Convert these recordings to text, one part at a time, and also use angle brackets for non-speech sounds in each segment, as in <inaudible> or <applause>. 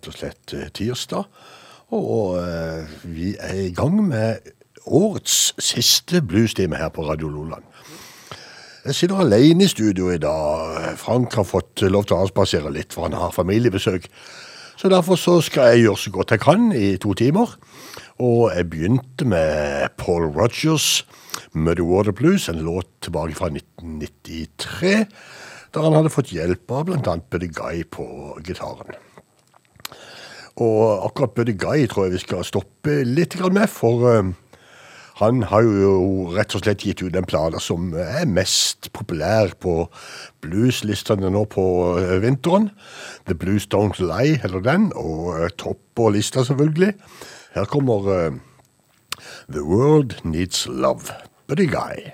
rett og slett eh, tirsdag. Og eh, vi er i gang med årets siste bluestime her på Radio Loland. Jeg sitter alene i studio i dag. Frank har fått lov til å avspasere litt, for han har familiebesøk. Så derfor så skal jeg gjøre så godt jeg kan i to timer. Og jeg begynte med Paul Rogers, Muddy Water Blues, en låt tilbake fra 1993, der han hadde fått hjelp av annet Buddy Guy på gitaren. Og akkurat Buddy Guy tror jeg vi skal stoppe litt med, for uh, han har jo rett og slett gitt ut den plata som er mest populær på blueslistene nå på uh, vinteren. The Blues Don't Lie heller den, og topp topper lista selvfølgelig. Her kommer The World Needs Love. Buddy Guy.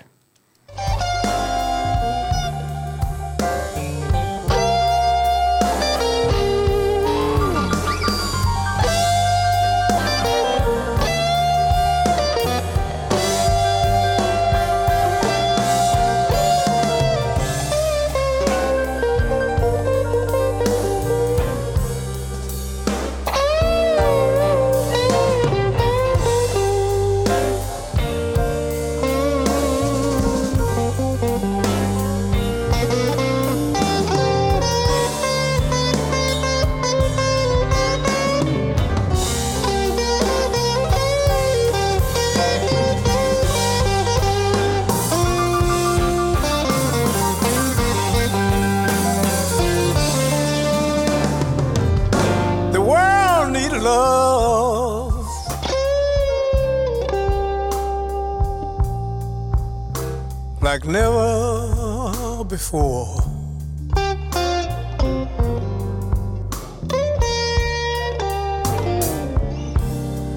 Like never before.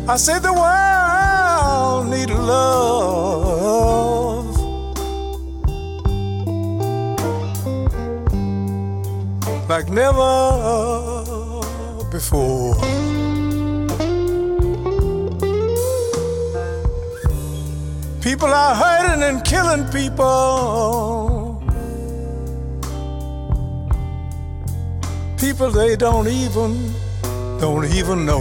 I said the world need love. Like never before. People are hurting and killing people. People they don't even, don't even know.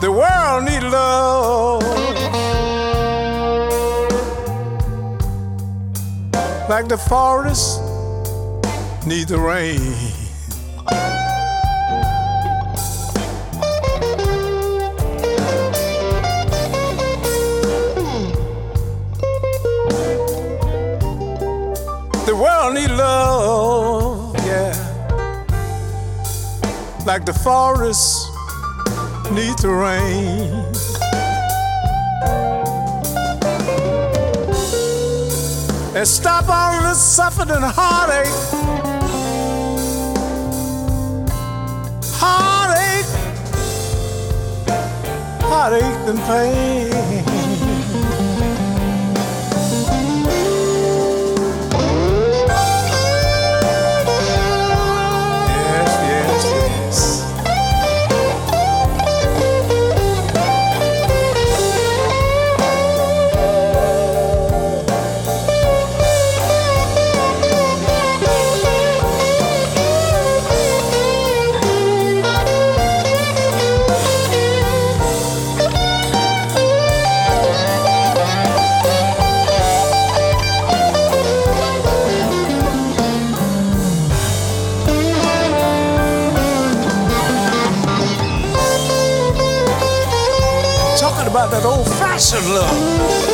The world need love. Like the forest need the rain. Like the forest needs the rain. And stop all this suffering and heartache. Heartache, heartache and pain. That old fashioned love.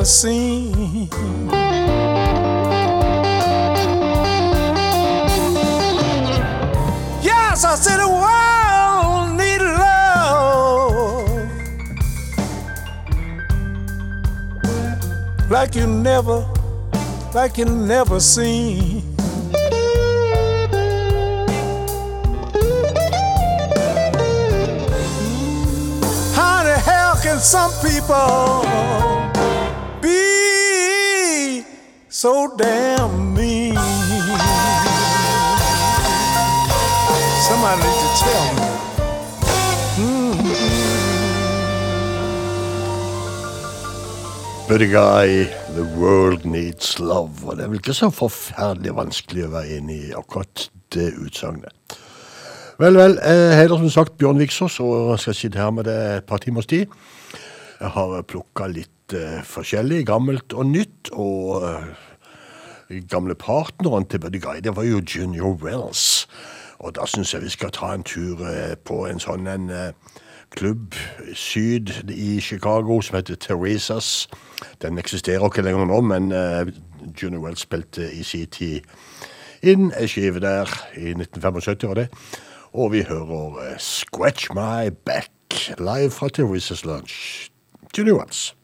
Never seen. Yes, I said the world need love like you never, like you never seen. How the hell can some people damn mean? Somebody needs to tell me. Buddy Guy, The World Needs Love. Og det er vel ikke så forferdelig vanskelig å være enig i akkurat det utsagnet. Vel, vel. Jeg heter som sagt Bjørn Viksås og skal sitte her med det et par timers tid. Jeg har plukka litt uh, forskjellig, gammelt og nytt. Og eh, gamle partneren til Buddy Guy, det var jo Junior Wells. Og da syns jeg vi skal ta en tur eh, på en sånn en eh, klubb syd i Chicago som heter Teresas. Den eksisterer ikke lenger nå, men uh, Junior Wells spilte i sin tid inn ei skive der i 1975, var det. Og vi hører 'Scratch My Back' live fra Teresas Lunch. Junior Wells.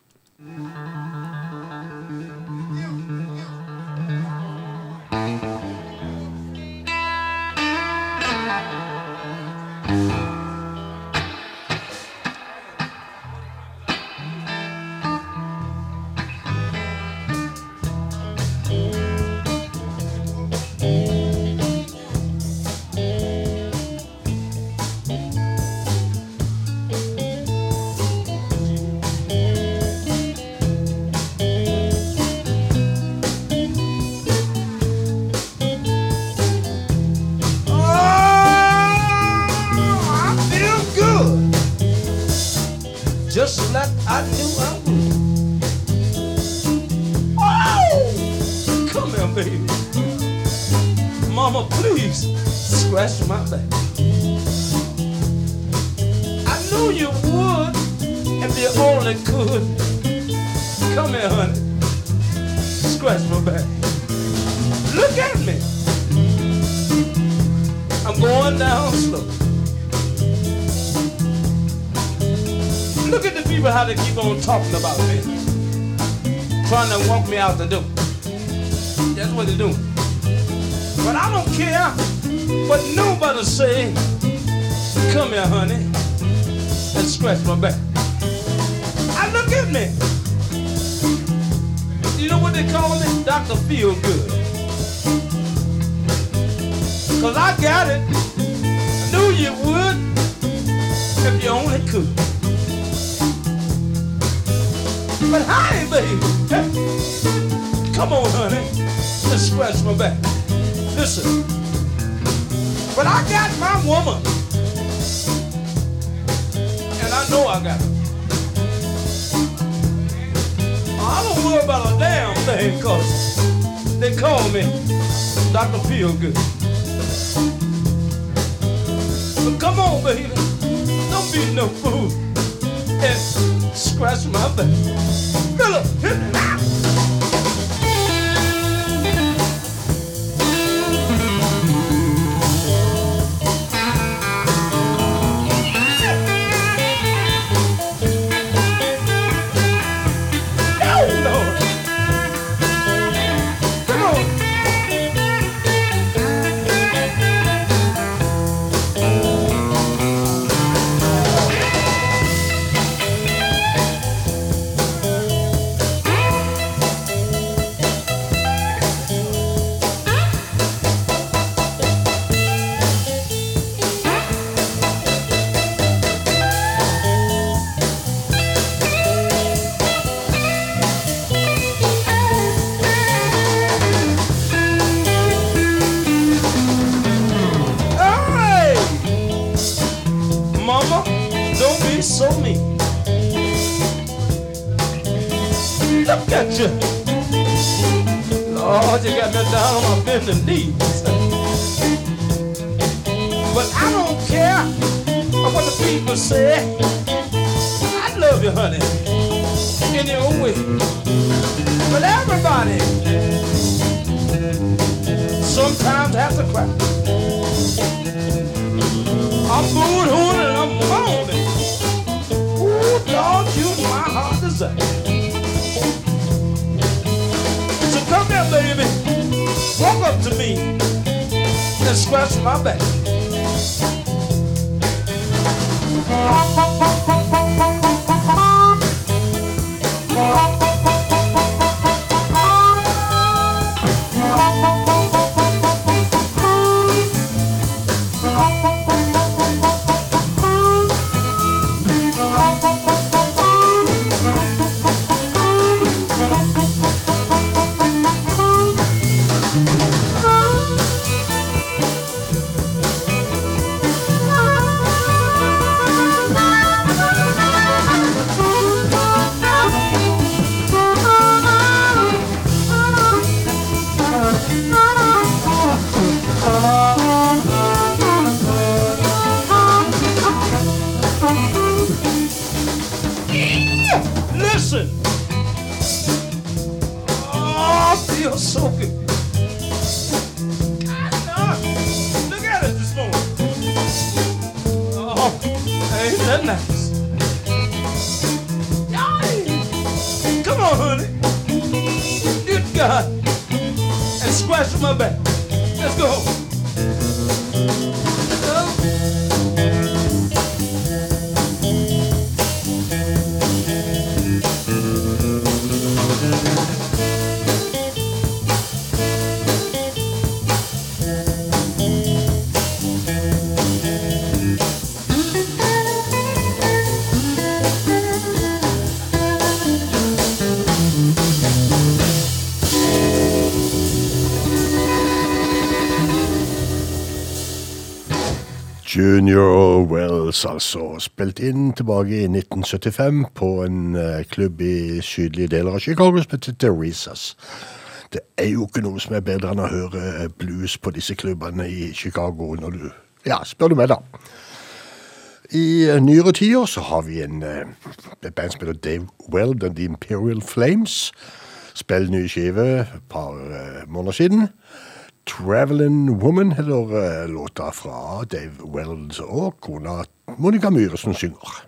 Just I I. Oh, come here, baby. Mama, please scratch my back. I knew you would if you only could. Come here, honey. Scratch my back. Look at me. I'm going down slow. People how they keep on talking about me. Trying to walk me out the door. That's what they do. But I don't care what nobody say. Come here, honey, and scratch my back. I look at me. You know what they call me? Dr. Feel Good. Cause I got it. I knew you would if you only could. But hi, baby. Come on, honey. Just scratch my back. Listen. But I got my woman. And I know I got her. I don't worry about a damn thing, cause they call me Dr. Feelgood. But come on, baby. Don't be no fool. And scratch my back. Down on my bending knees. But I don't care what the people say. I love you, honey. any old way. But everybody sometimes has to cry. I'm booing, hooing, and I'm moaning. Ooh, Lord, you my heart desire. Walk up to me and scratch my back. Junior Wells, altså. Spilt inn tilbake i 1975 på en eh, klubb i sydlige deler av Chicago som heter Theresas. Det er jo ikke noe som er bedre enn å høre eh, blues på disse klubbene i Chicago når du Ja, spør du meg, da. I eh, nyere tider så har vi en et band som heter Dave Weld and The Imperial Flames. Spill nye skive et par måneder siden. Travelin' Woman heter eh, låta fra Dave Wells og kona Monica Myhre som synger.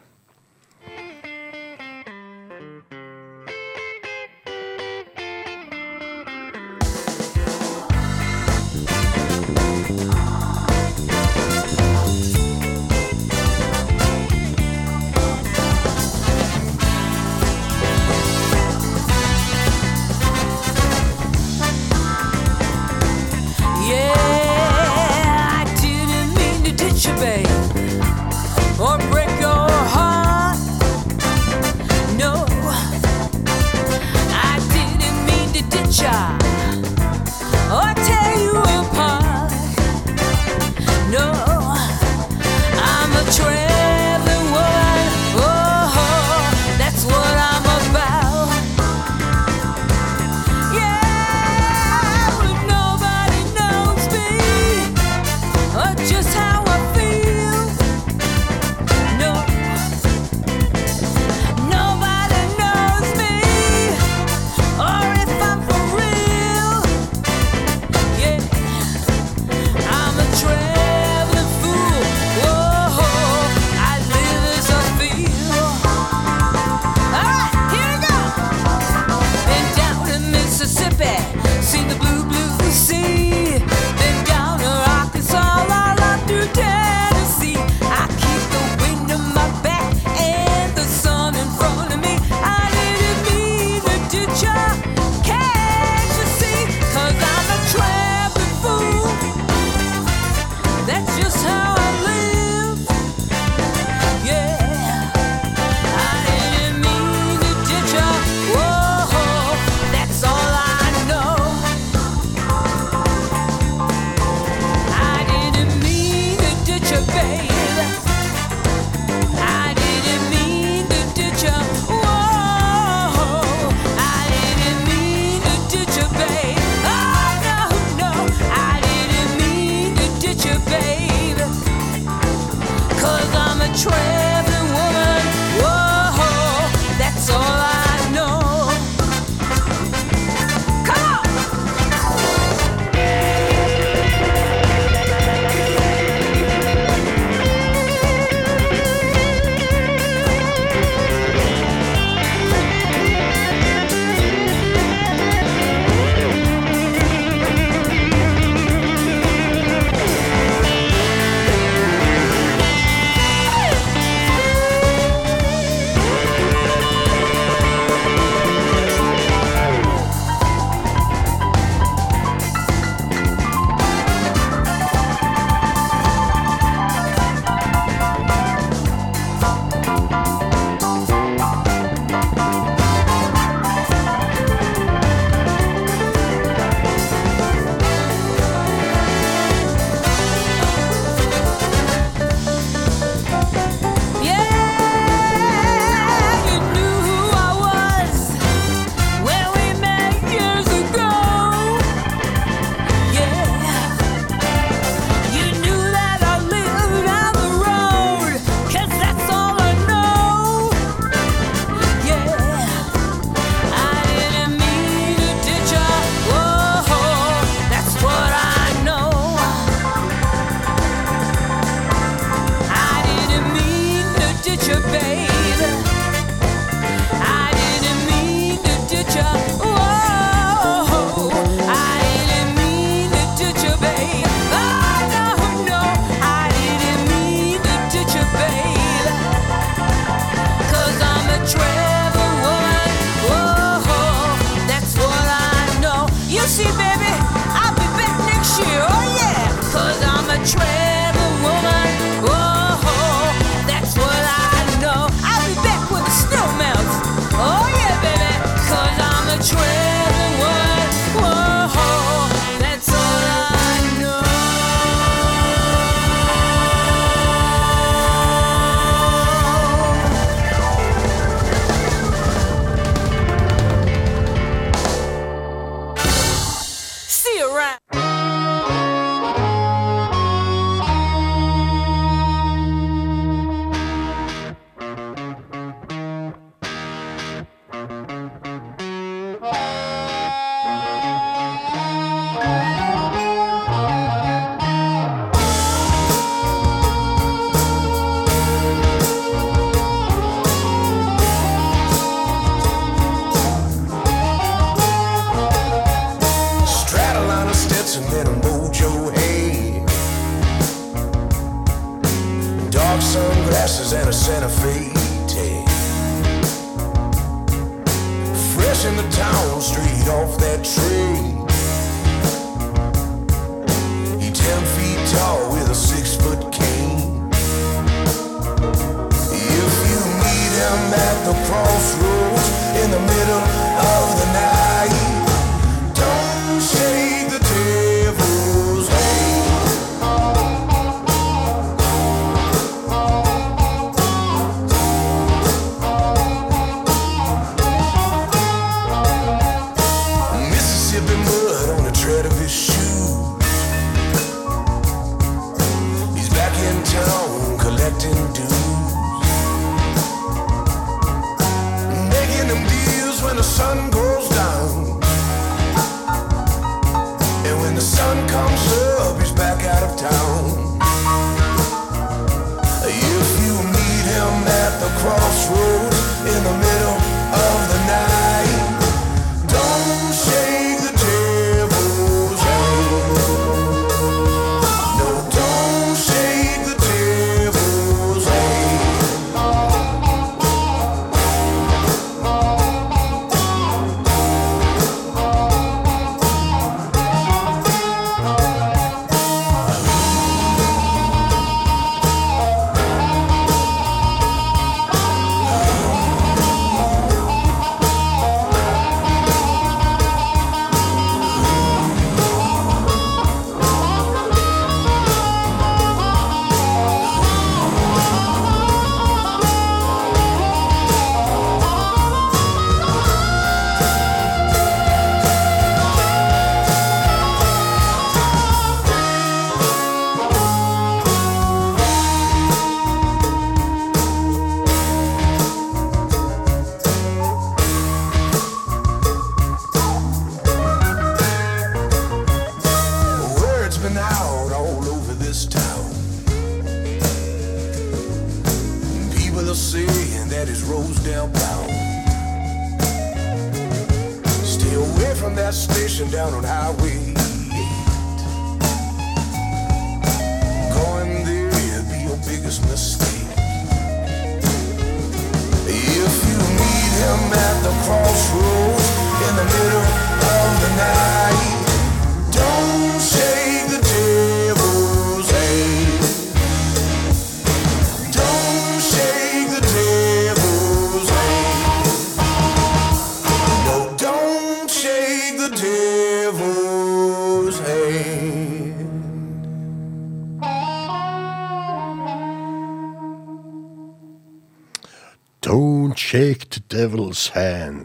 Shake the devil's hand.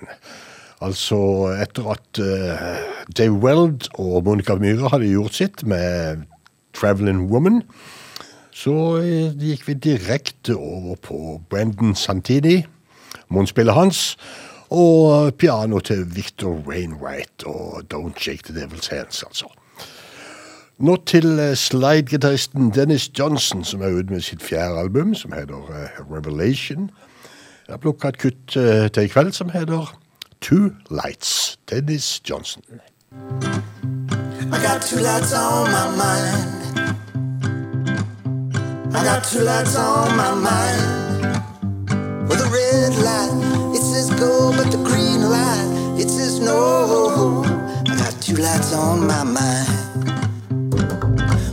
Altså, etter at uh, Dave Weld og Monica Myhre hadde gjort sitt med Traveling Woman, så uh, gikk vi direkte over på Brendan Santini, munnspillet hans, og piano til Victor Wainwright og Don't Shake the Devil's Hands, altså. Nå til eh, slide-gitaristen Dennis Johnson, som er ute med sitt fjerde album, som heter Revelation. Jeg har plukka et kutt eh, til i kveld som heter Two Lights. Dennis Johnson. I got two lights on my mind. I got two lights on my mind. With a red light, it says go, but the green light, it says no. I got two lights on my mind.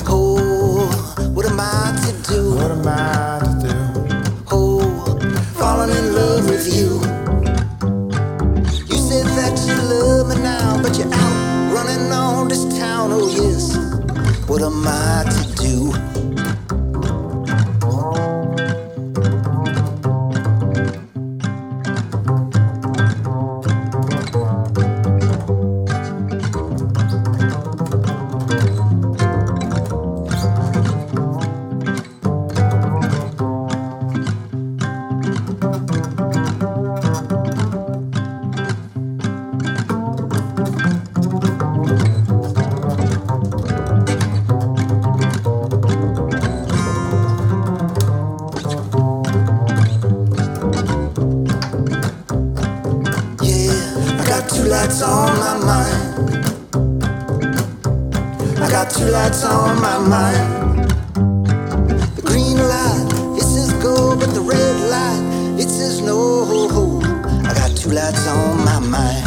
Oh, what am I to do? What am I what am I two lights on my mind. The green light, it says go, but the red light, it says no. I got two lights on my mind.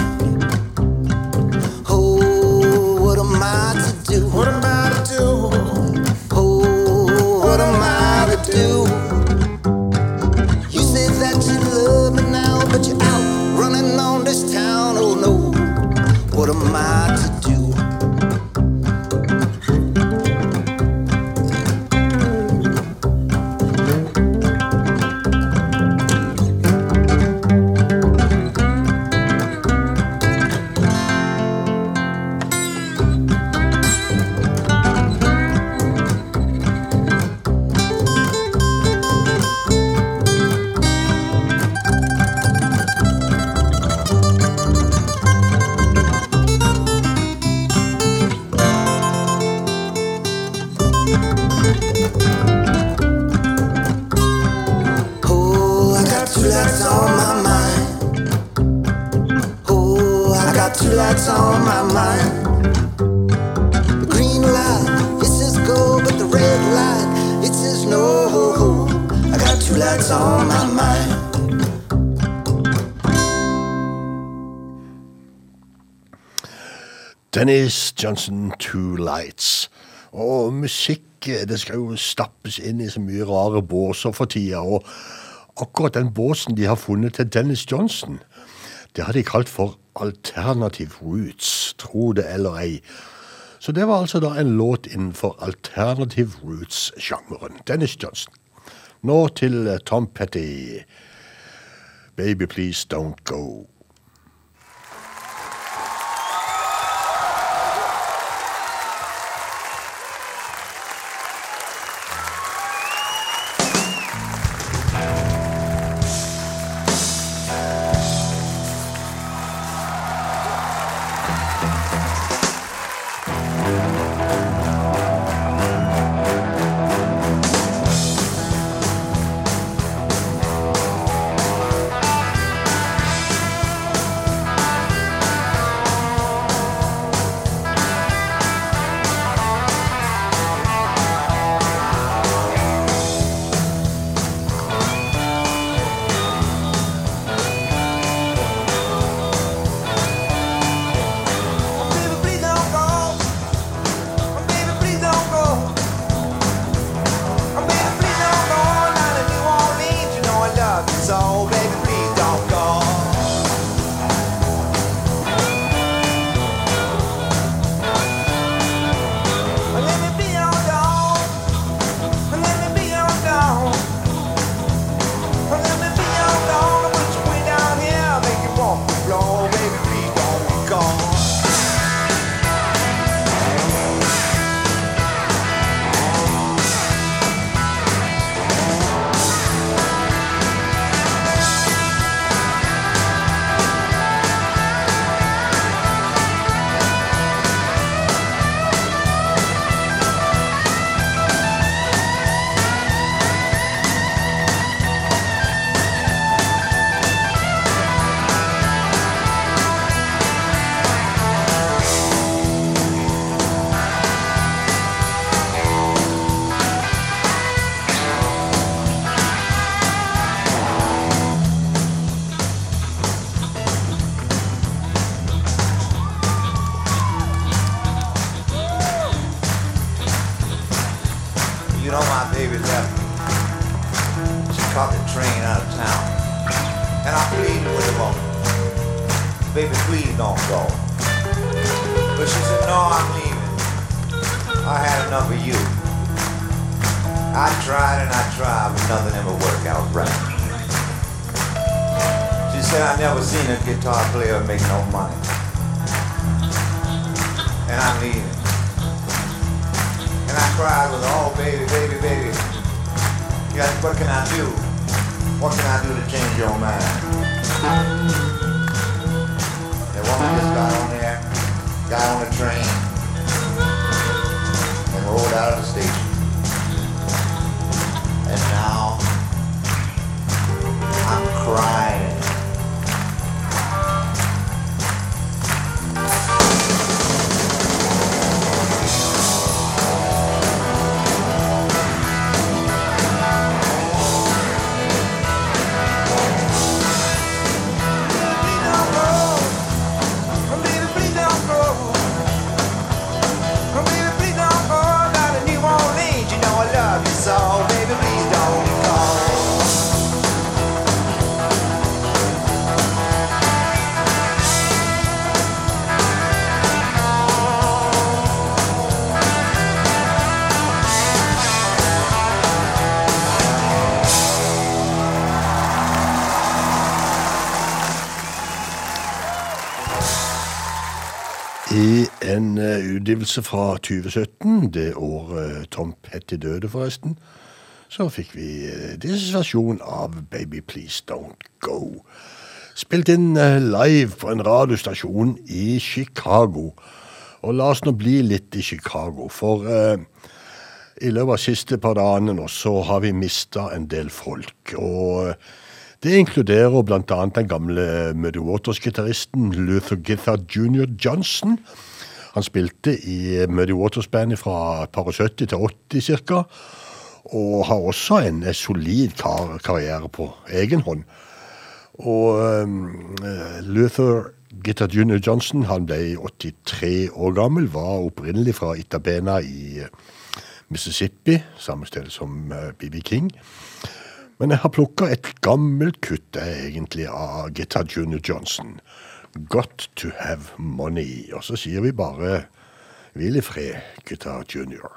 Dennis Johnson, Two Lights. Og musikk, eh, det skal jo stappes inn i så mye rare båser for tida. Og akkurat den båsen de har funnet til Dennis Johnson, det har de kalt for Alternative Roots, tro det eller ei. Så det var altså da en låt innenfor Alternative Roots-sjangeren. Dennis Johnson. Nå til eh, Tom Petty. Baby, please don't go. Utgivelse fra 2017, det året Tom Petty døde forresten, så fikk vi uh, deres versjon av Baby Please Don't Go. Spilt inn eh, live på en radiostasjon i Chicago. Og la oss nå bli litt i Chicago, for eh, i løpet av siste par dagene nå så har vi mista en del folk. Og eh, Det inkluderer bl.a. den gamle Muddy Waters-gitaristen Luther Githard Jr. Johnson. Han spilte i Muddy Waters-bandet fra par og 70 til 80 ca. Og har også en solid kar karriere på egen hånd. Og um, Luther Gitta Junior Johnson han ble 83 år gammel, var opprinnelig fra Itabena i eh, Mississippi, samme sted som BB King. Men jeg har plukka et gammelt kutt eh, egentlig av Gitta Junior Johnson. Got to have money. Og så sier vi bare hvil i fred, Guitar Junior.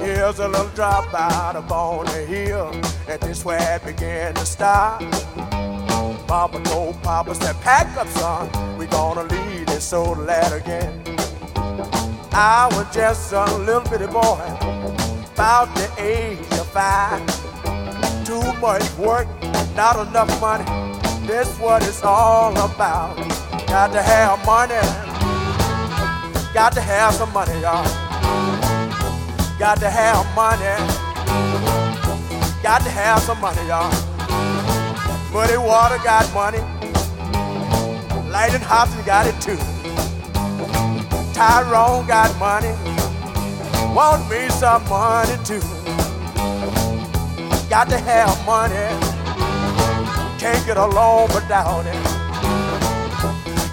Here's a little drop out of on the hill, and this where it began to start. Papa told Papa, said, pack up, son, we gonna leave this old lad again. I was just a little bitty boy, about the age of five. Too much work, not enough money. This what it's all about. Got to have money, got to have some money, y'all. Got to have money. Got to have some money, y'all. Muddy Water got money. Lighting Hobson got it too. Tyrone got money. Want me some money too. Got to have money. Can't get along without it.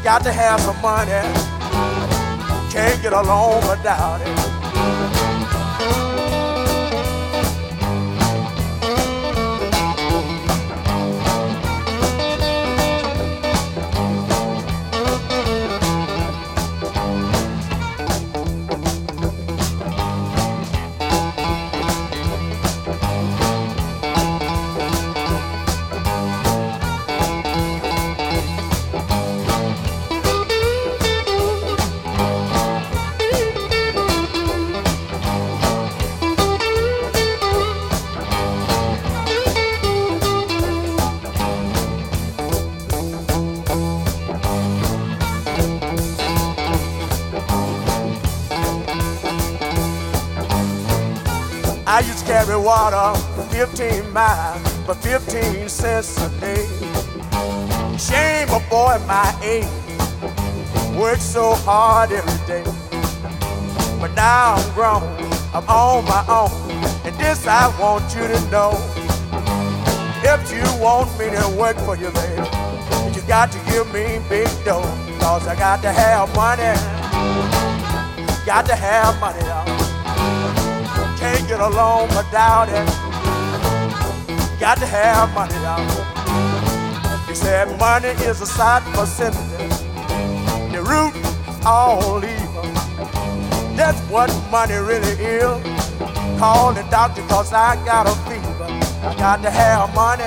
Got to have some money. Can't get along without it. Carry water 15 miles for 15 cents a day. Shame a boy my age worked so hard every day. But now I'm grown, I'm on my own, and this I want you to know. If you want me to work for you, baby, you got to give me big dough, cause I got to have money. Got to have money, y'all get along without it. Got to have money, y'all. He said money is a sight for sinners. The root all evil. That's what money really is. Call the doctor cause I got a fever. Got to have money.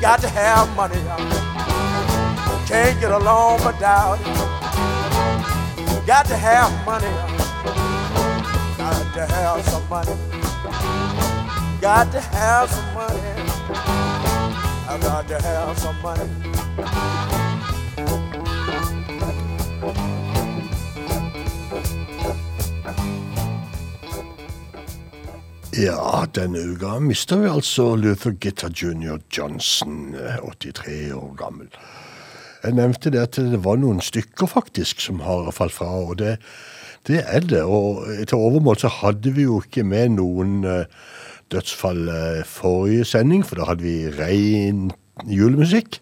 Got to have money, y'all. Can't get along without it. Got to have money, to have some money. Got to have some money. I got to have some money. Ja, denne uka mister vi altså Luther Gitta Jr. Johnson, eh, 83 år gammel. Jeg nevnte det at det var noen stykker faktisk som har falt fra, og det, det er det. Og til overmål så hadde vi jo ikke med noen eh, dødsfall eh, forrige sending, for da hadde vi rein julemusikk.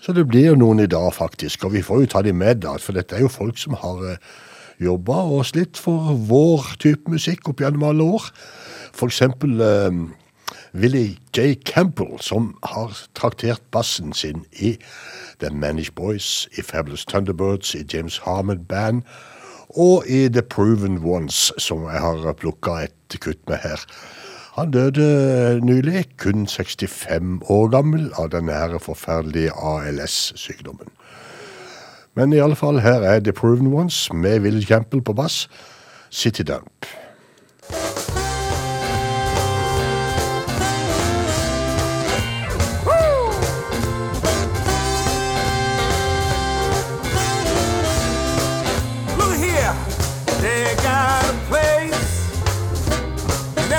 Så det blir jo noen i dag, faktisk. Og vi får jo ta de med, da, for dette er jo folk som har uh, jobba og slitt for vår type musikk opp gjennom alle år. For eksempel Willie J. Campbell, som har traktert bassen sin i The Manish Boys, i Fabulous Thunderbirds, i James Harmon Band og i The Proven Ones, som jeg har plukka et kutt med her. Han døde nylig, kun 65 år gammel, av den her forferdelige ALS-sykdommen. Men i alle fall, her er The Proven Ones med Will Campbell på bass, City Dump.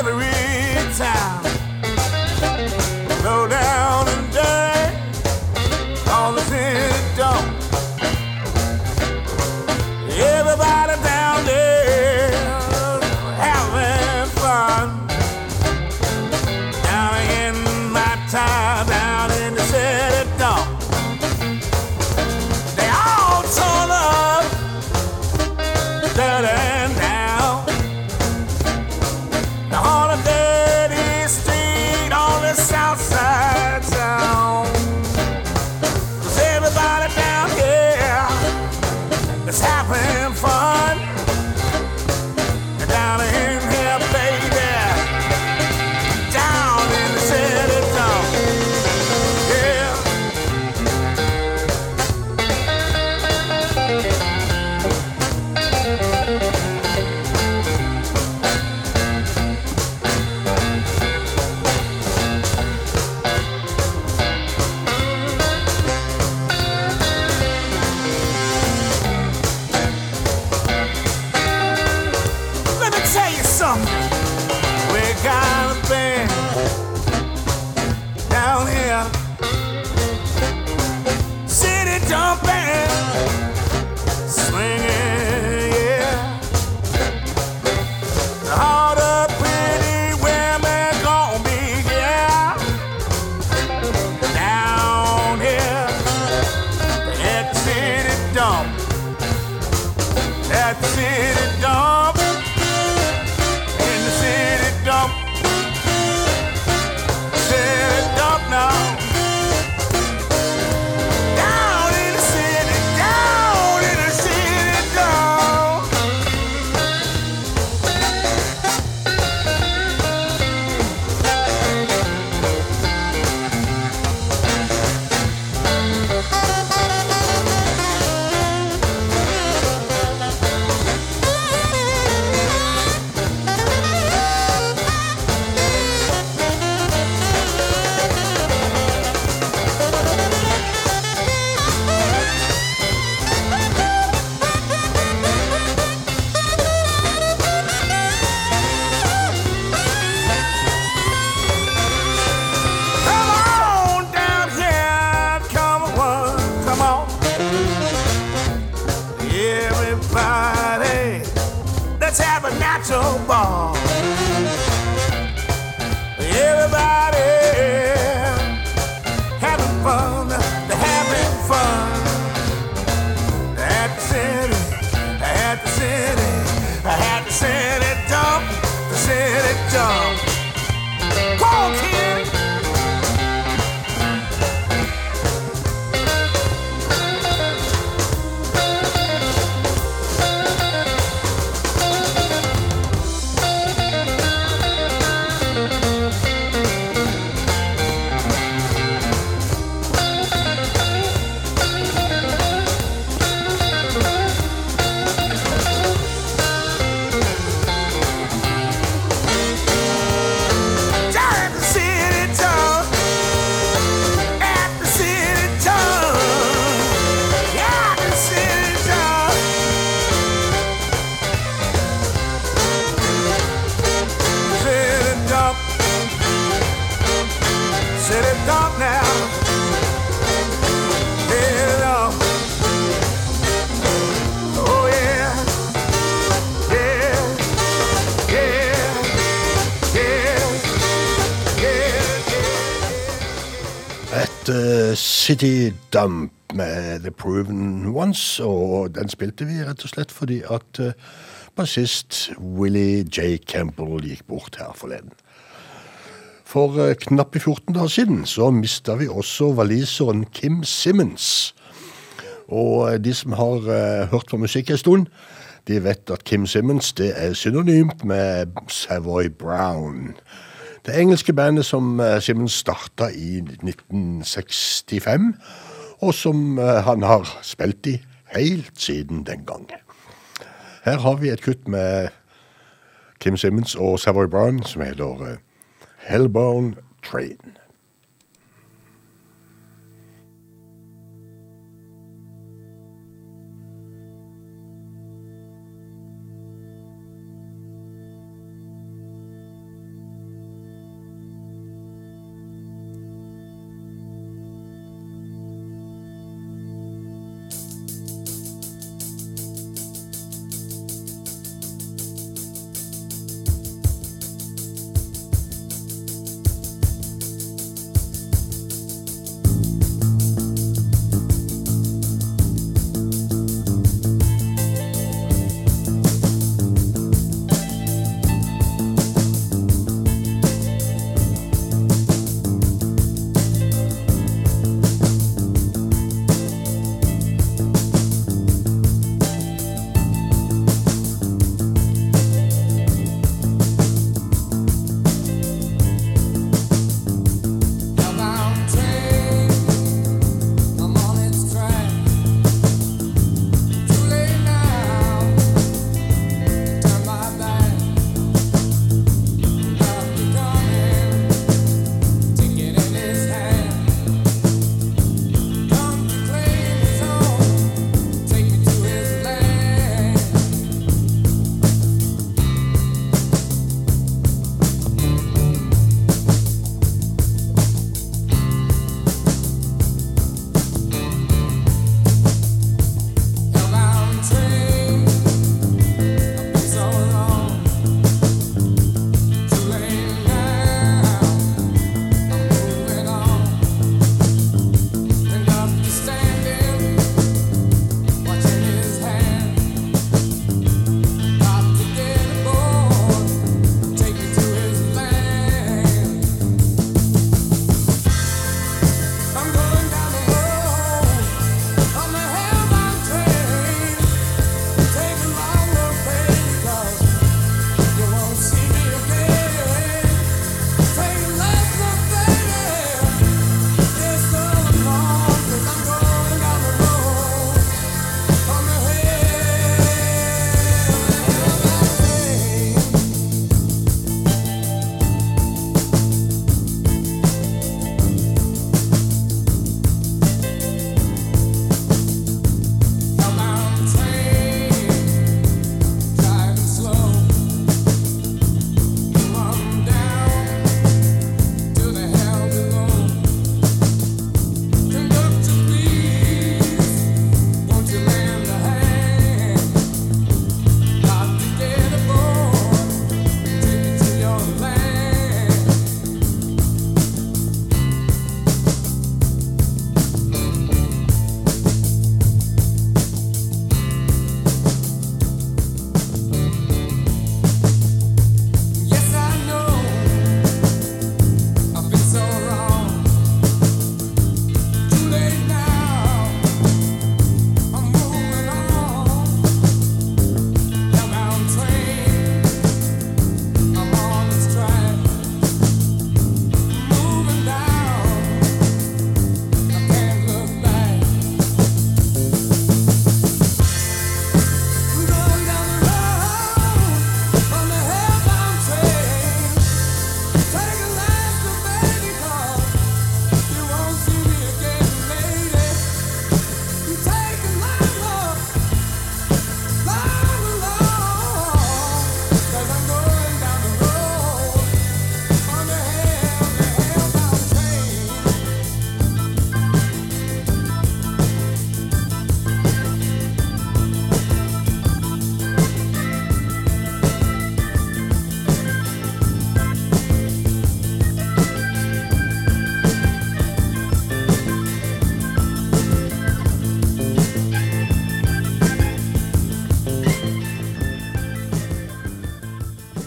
Every City Dump med The Proven Ones, og den spilte vi rett og slett fordi at uh, bassist Willie J. Campbell gikk bort her forleden. For uh, knappe 14 dager siden så mista vi også waliseren Kim Simmons. Og eh, de som har eh, hørt på musikk en stund, de vet at Kim Simmons det er synonymt med Savoy Brown. Det engelske bandet som eh, Simmons starta i 1965, og som eh, han har spilt i helt siden den gang. Her har vi et kutt med Kim Simmons og Savoy Brown som heter eh, Hellbone Train.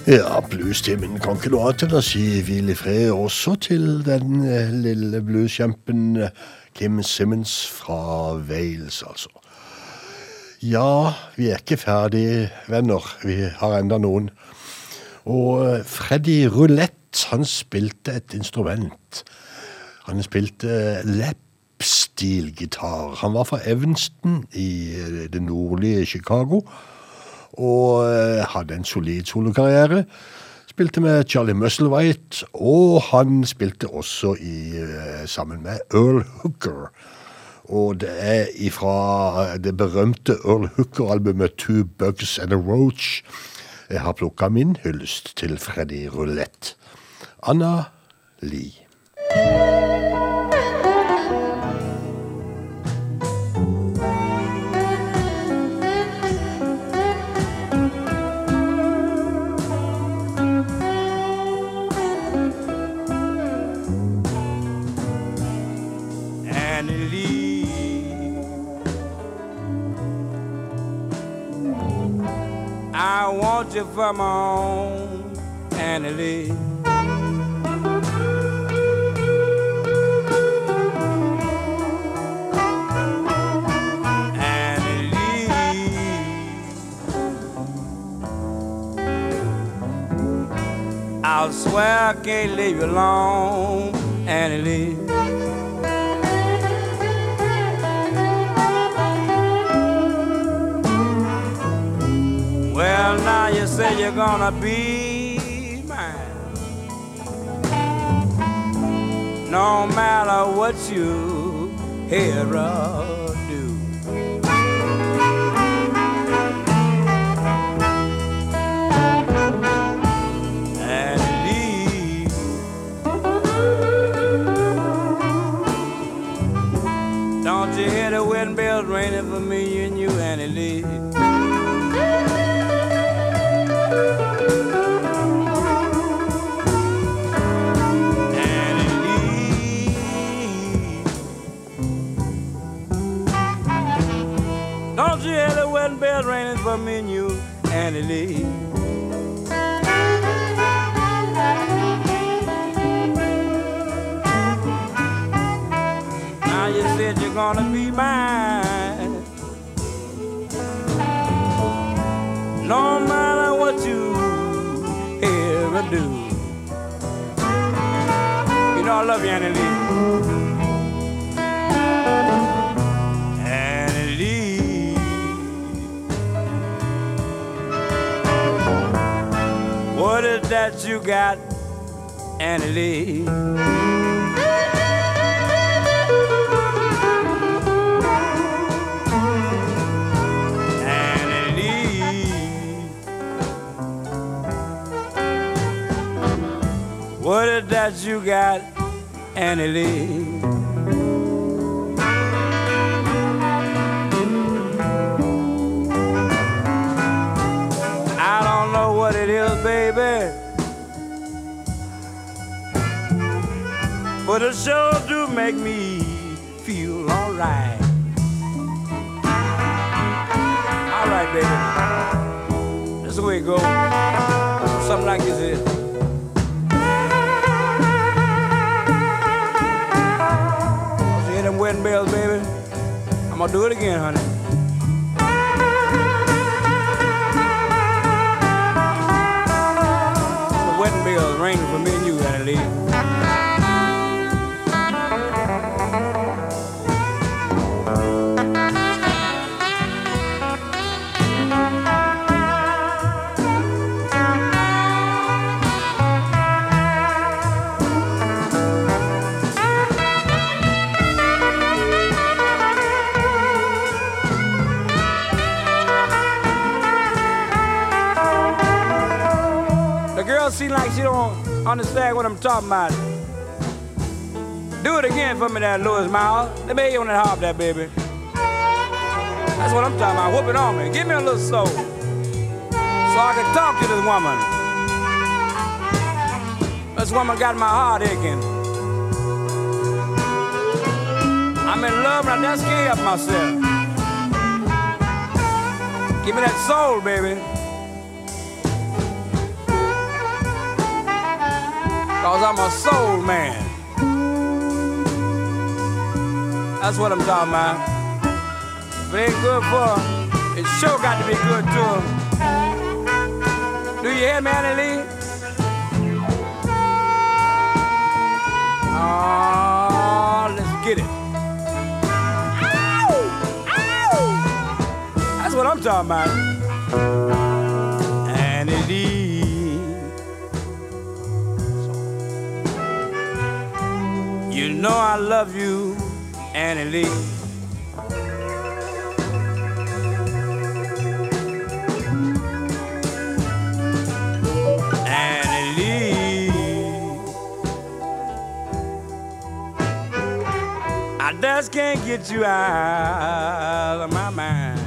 Ja, bluestimen kan ikke noe annet enn å si hvil i fred også til den eh, lille blueskjempen eh, Kim Simmons fra Wales, altså. Ja, vi er ikke ferdig, venner. Vi har enda noen. Og eh, Freddy Roulette, han spilte et instrument. Han spilte lapsteel-gitar. Han var fra Evanston i det nordlige Chicago og eh, hadde en solid solokarriere. Spilte med Charlie Musselwhite, og han spilte også i, eh, sammen med Earl Hooker. Og det er ifra det berømte Earl Hooker-albumet Two Bugs and a Roach jeg har plukka min hyllest til Freddy Roulette. Anna Lie. I want you for my own, Annie Lee. Annie Lee. I'll swear I can't leave you alone, Annie Well, now you say you're gonna be mine. No matter what you hear or do. Don't you hear the wind bells ringing for me the ringing for me and you, Annie Lee? Now you said you're gonna be mine. No matter what you ever do. You know I love you, Annie Lee. You got, Annie Lee? Annie Lee. What is that you got, Annie Lee? I don't know what it is, baby. But it sure do make me feel alright. Alright, baby. That's the way it goes. Something like this is. You hear them wedding bells, baby? I'm gonna do it again, honey. The wedding bells ringing for me and you, Annie like she don't understand what I'm talking about. Do it again for me there, Louis Miles. Let me hear you on that harp there, baby. That's what I'm talking about. Whoop it on me. Give me a little soul. So I can talk to this woman. This woman got my heart aching. I'm in love and I just can't help myself. Give me that soul, baby. Cause I'm a soul man. That's what I'm talking about. If it ain't good for 'em, it sure got to be good to 'em. Do you hear me, Annie Lee? Oh, let's get it. Ow! Ow! That's what I'm talking about. You know I love you, Annie Lee. I just can't get you out of my mind.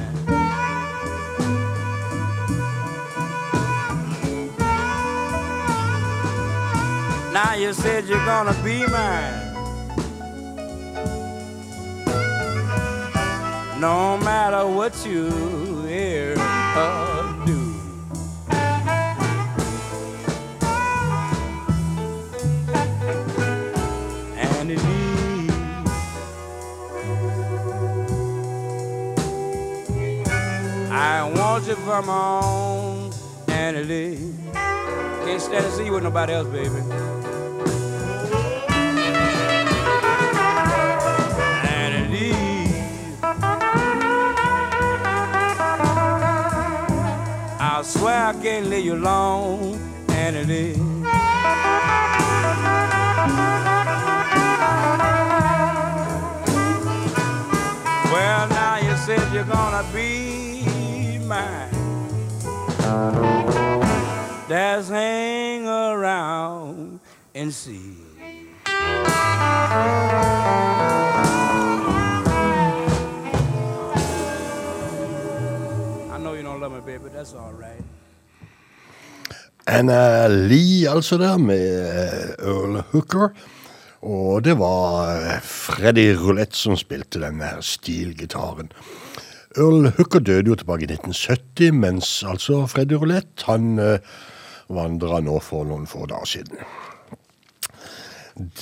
Now you said you're gonna be mine. No matter what you hear or do. Annie Lee. I want you for my own Annie Lee. Can't stand to see you with nobody else, baby. Swear I can't leave you alone, Annie Lee. Well, now you said you're gonna be mine. Just hang around and see. Baby, that's all right. Anna Lee, altså der, med eh, Earl Hooker. Og det var eh, Freddy Roulette som spilte denne stilgitaren. Earl Hooker døde jo tilbake i 1970, mens altså Freddy Roulette, han uh, vandra nå for noen få dager siden.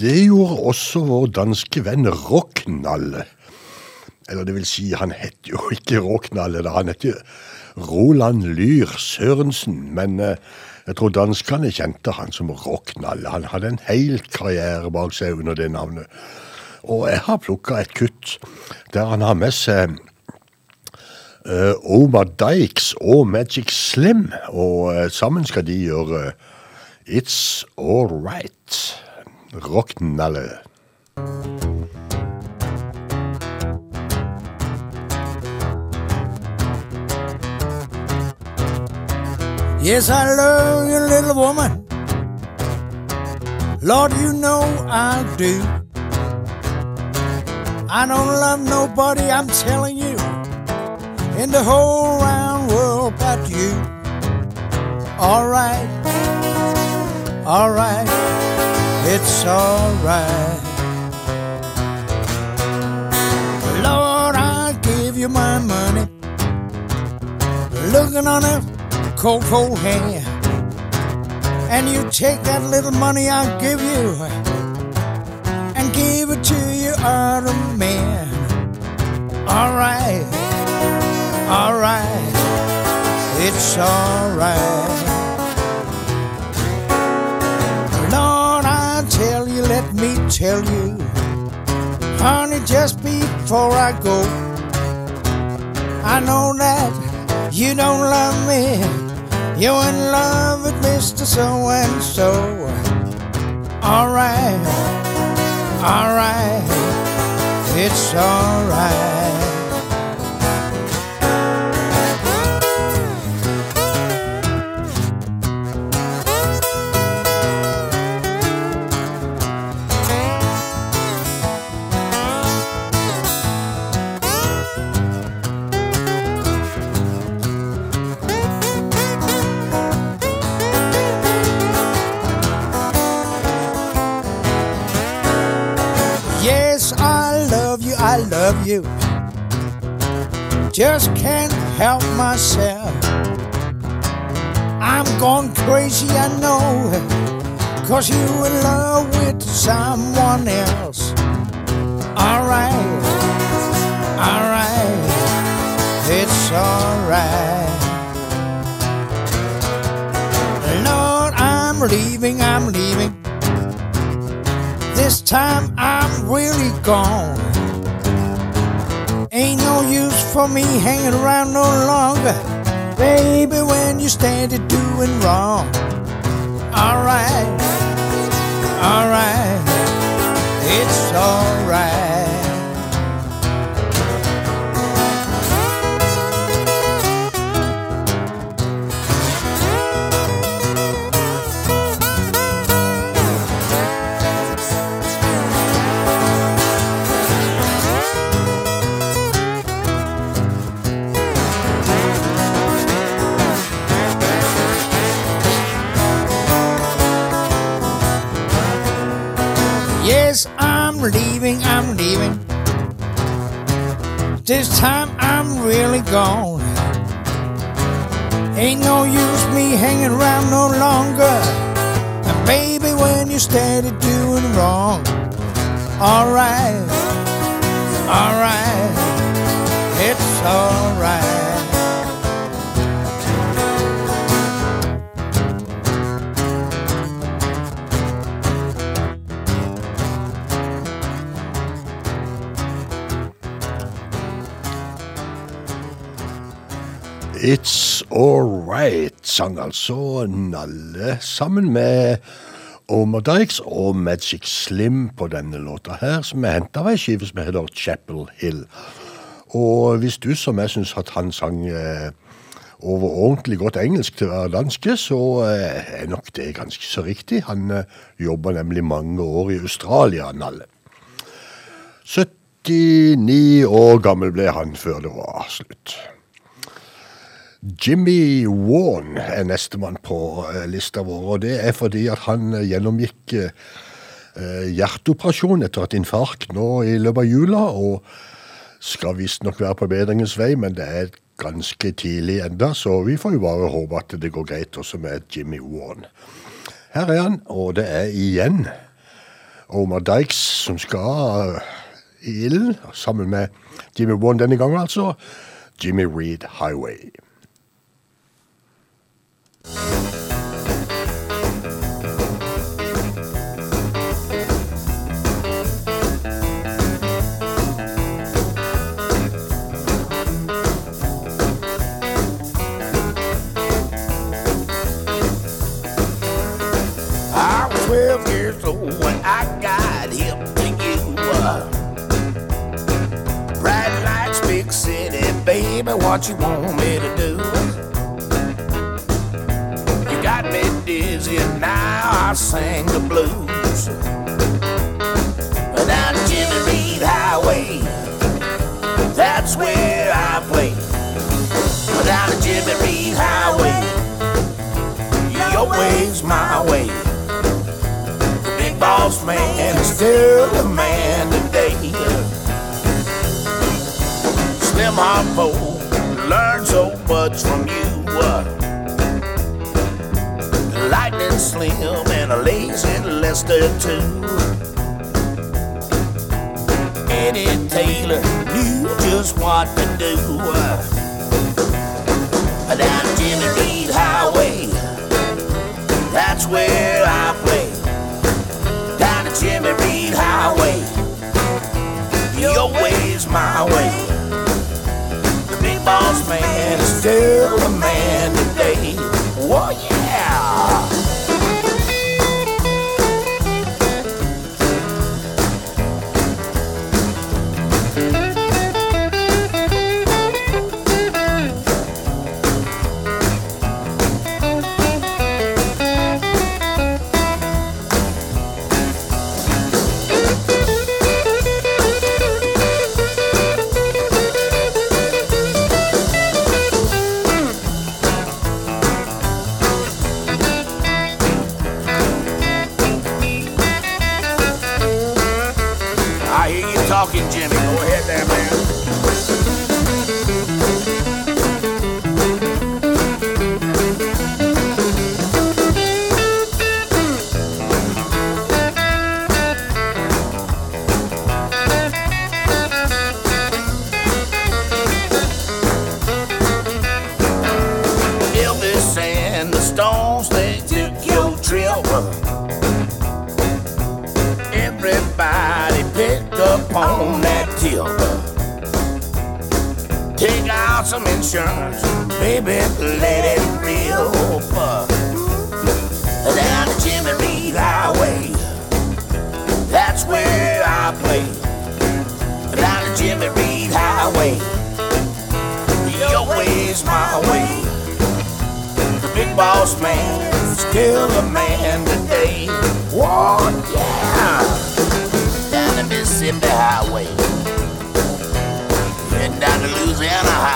Det gjorde også vår danske venn Rocknalle. Eller det vil si, han het jo ikke Rocknalle, da. Han het jo Roland Lyr Sørensen. Men eh, jeg tror danskene kjente han som Rocknalle. Han hadde en hel karriere bak seg under det navnet. Og jeg har plukka et kutt der han har med seg uh, Omar Dykes og Magic Slim. Og eh, sammen skal de gjøre It's All Right. Rocknalle. Yes, I love you, little woman. Lord, you know I do. I don't love nobody, I'm telling you, in the whole round world but you. All right, all right, it's all right. Lord, I'll give you my money. Looking on a cold, cold hand. And you take that little money I'll give you and give it to your other man. All right, all right, it's all right. Lord, I tell you, let me tell you, honey, just before I go, I know that you don't love me. You're in love with Mr. So and so. Alright, alright, it's alright. Love you. Just can't help myself. I'm going crazy, I know. Cause you in love with someone else. Alright, alright, it's alright. Lord, I'm leaving, I'm leaving. This time I'm really gone. Ain't no use for me hanging around no longer. Baby, when you started doing wrong. Alright, alright, it's alright. Leaving, I'm leaving. This time I'm really gone. Ain't no use me hanging around no longer. And baby, when you started doing wrong, alright, alright, It's Alright, sang altså Nalle sammen med Omar Dykes og Magic Slim på denne låta her, som er henta av ei skive som heter Chapel Hill. Og hvis du som jeg syns at han sang eh, over ordentlig godt engelsk til å være danske, så eh, er nok det ganske så riktig. Han eh, jobba nemlig mange år i Australia, Nalle. 79 år gammel ble han før det var slutt. Jimmy Warren er nestemann på eh, lista vår, og det er fordi at han eh, gjennomgikk eh, hjerteoperasjon etter et infarkt nå i løpet av jula, og skal visstnok være på bedringens vei, men det er ganske tidlig enda, så vi får jo bare håpe at det går greit også med Jimmy Warren. Her er han, og det er igjen Omar Dykes som skal i ilden, sammen med Jimmy Warren denne gangen altså, Jimmy Reed Highway. Baby, what you want me to do? And now I sing the blues. Down Jimmy Reed Highway, that's where I play. Down Jimmy Reed Highway, your way's my way. The big boss man is still the man today. Slim Harpo learned so much from you. Lightning Slim and a lazy Lester too. Eddie Taylor knew just what to do. Down Jimmy Reed Highway, that's where I play. Down the Jimmy Reed Highway, your way's my way. The big boss man is still the man today. Whoa, yeah. highway. Whoa, yeah. Down the Mississippi highway. heading down the Louisiana highway.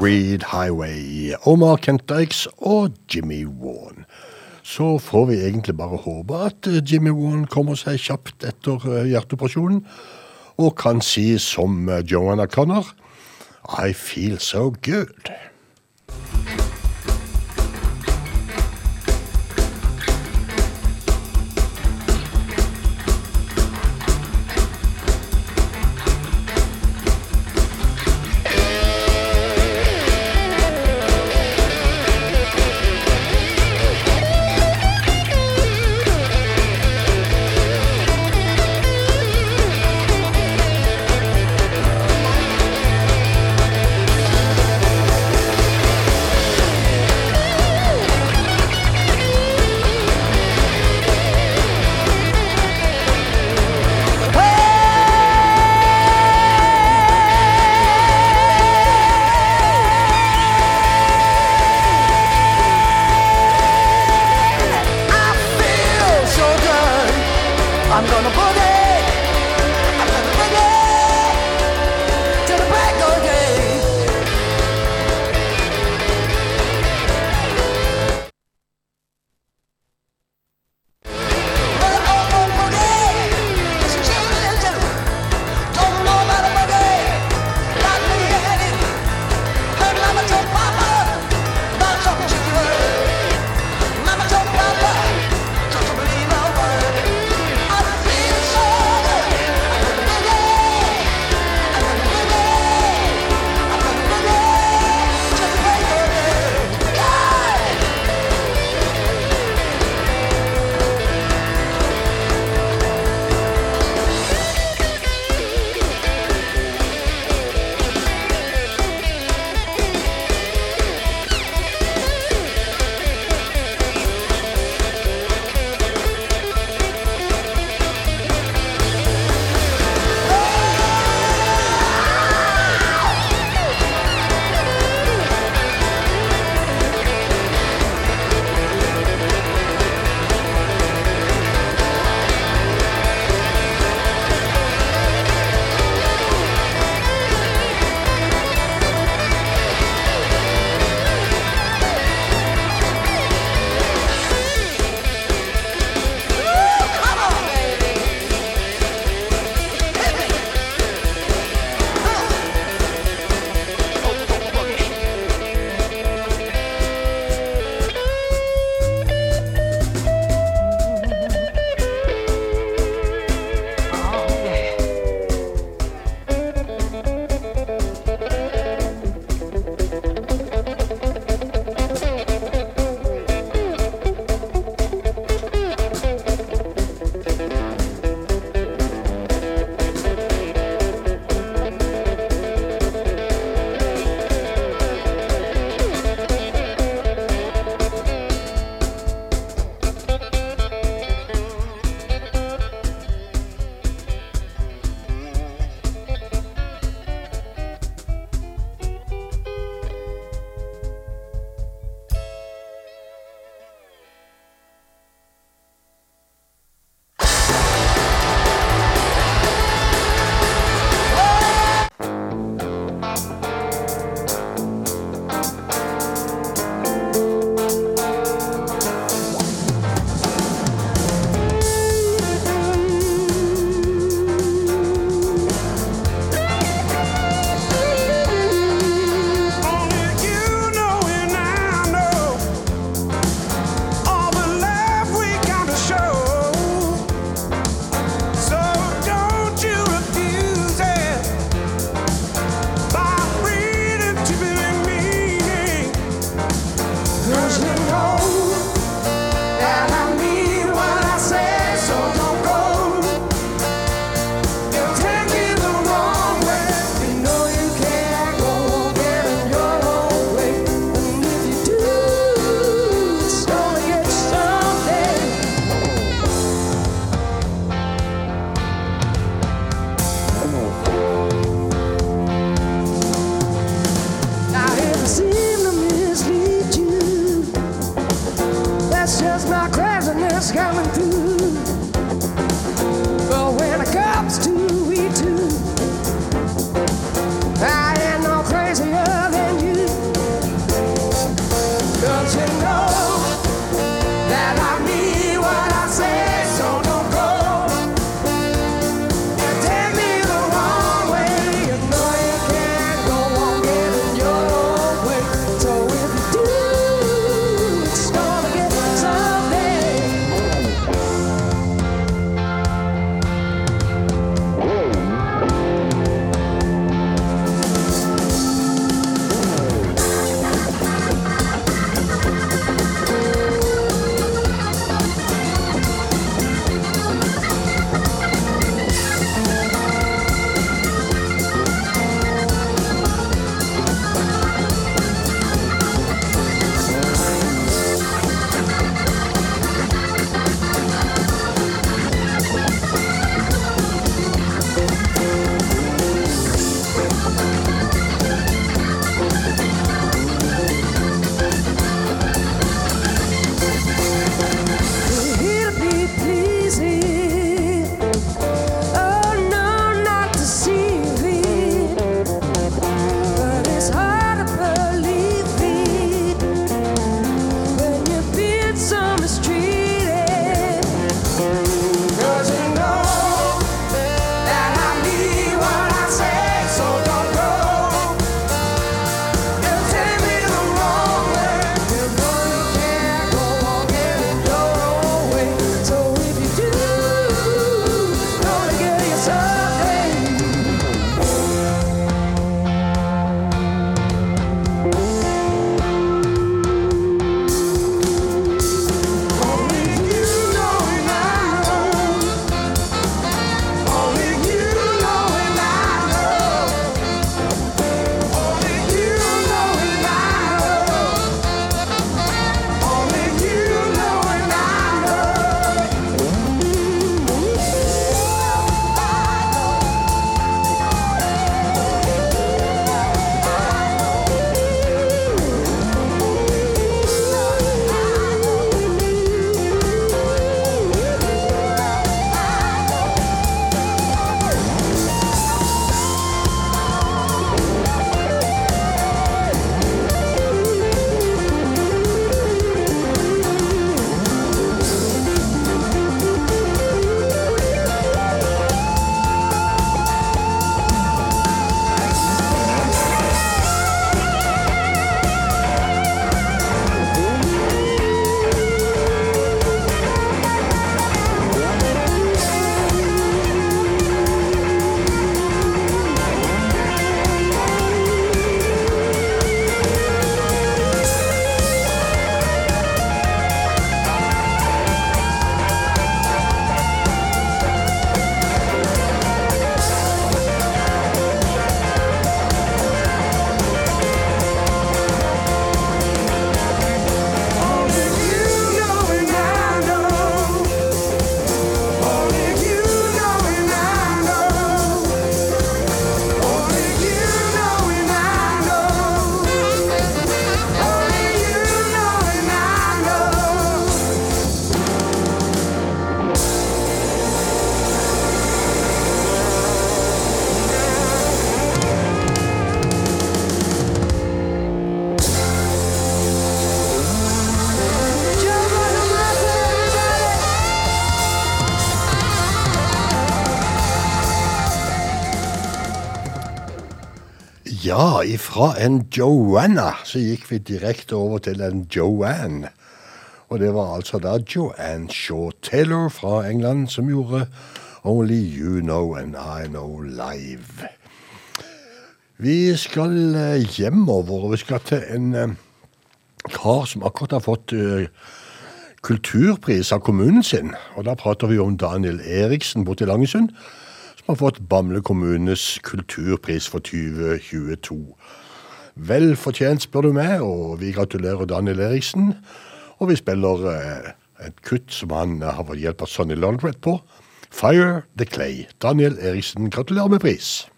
Reed Highway. Omar Kentikes og Jimmy Warne. Så får vi egentlig bare håpe at eh, Jimmy Warne kommer seg kjapt etter eh, hjerteoperasjonen og kan si som eh, Joanna Connor I feel so good. Ja, ifra en Joanna så gikk vi direkte over til en Joanne. Og det var altså da Joanne Shaw Taylor fra England som gjorde Only You Know and I Know Live. Vi skal eh, hjemover, og vi skal til en eh, kar som akkurat har fått eh, kulturpris av kommunen sin. Og da prater vi om Daniel Eriksen borte i Langesund, har fått Bamble kommunes kulturpris for 2022. Vel fortjent, spør du meg, og vi gratulerer Daniel Eriksen. Og vi spiller eh, et kutt som han eh, har fått hjelp av Sonny Laundred på. Fire the Clay. Daniel Eriksen, gratulerer med pris.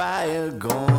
fire going.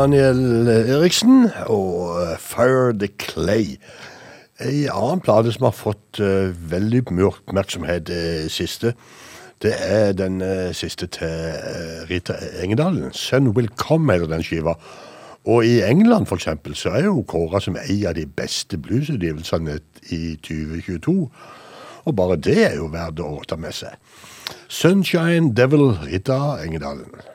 Daniel Eriksen og eh, Fire the Clay. en annen plate som har fått uh, veldig mye oppmerksomhet det siste, det er den uh, siste til Rita Engedalen. 'Sun Will Come' heter den skiva. Og i England for eksempel, så er jo kåra som en av de beste bluesutgivelsene i 2022. Og bare det er jo verdt å ta med seg. 'Sunshine Devil' Rita Engedalen.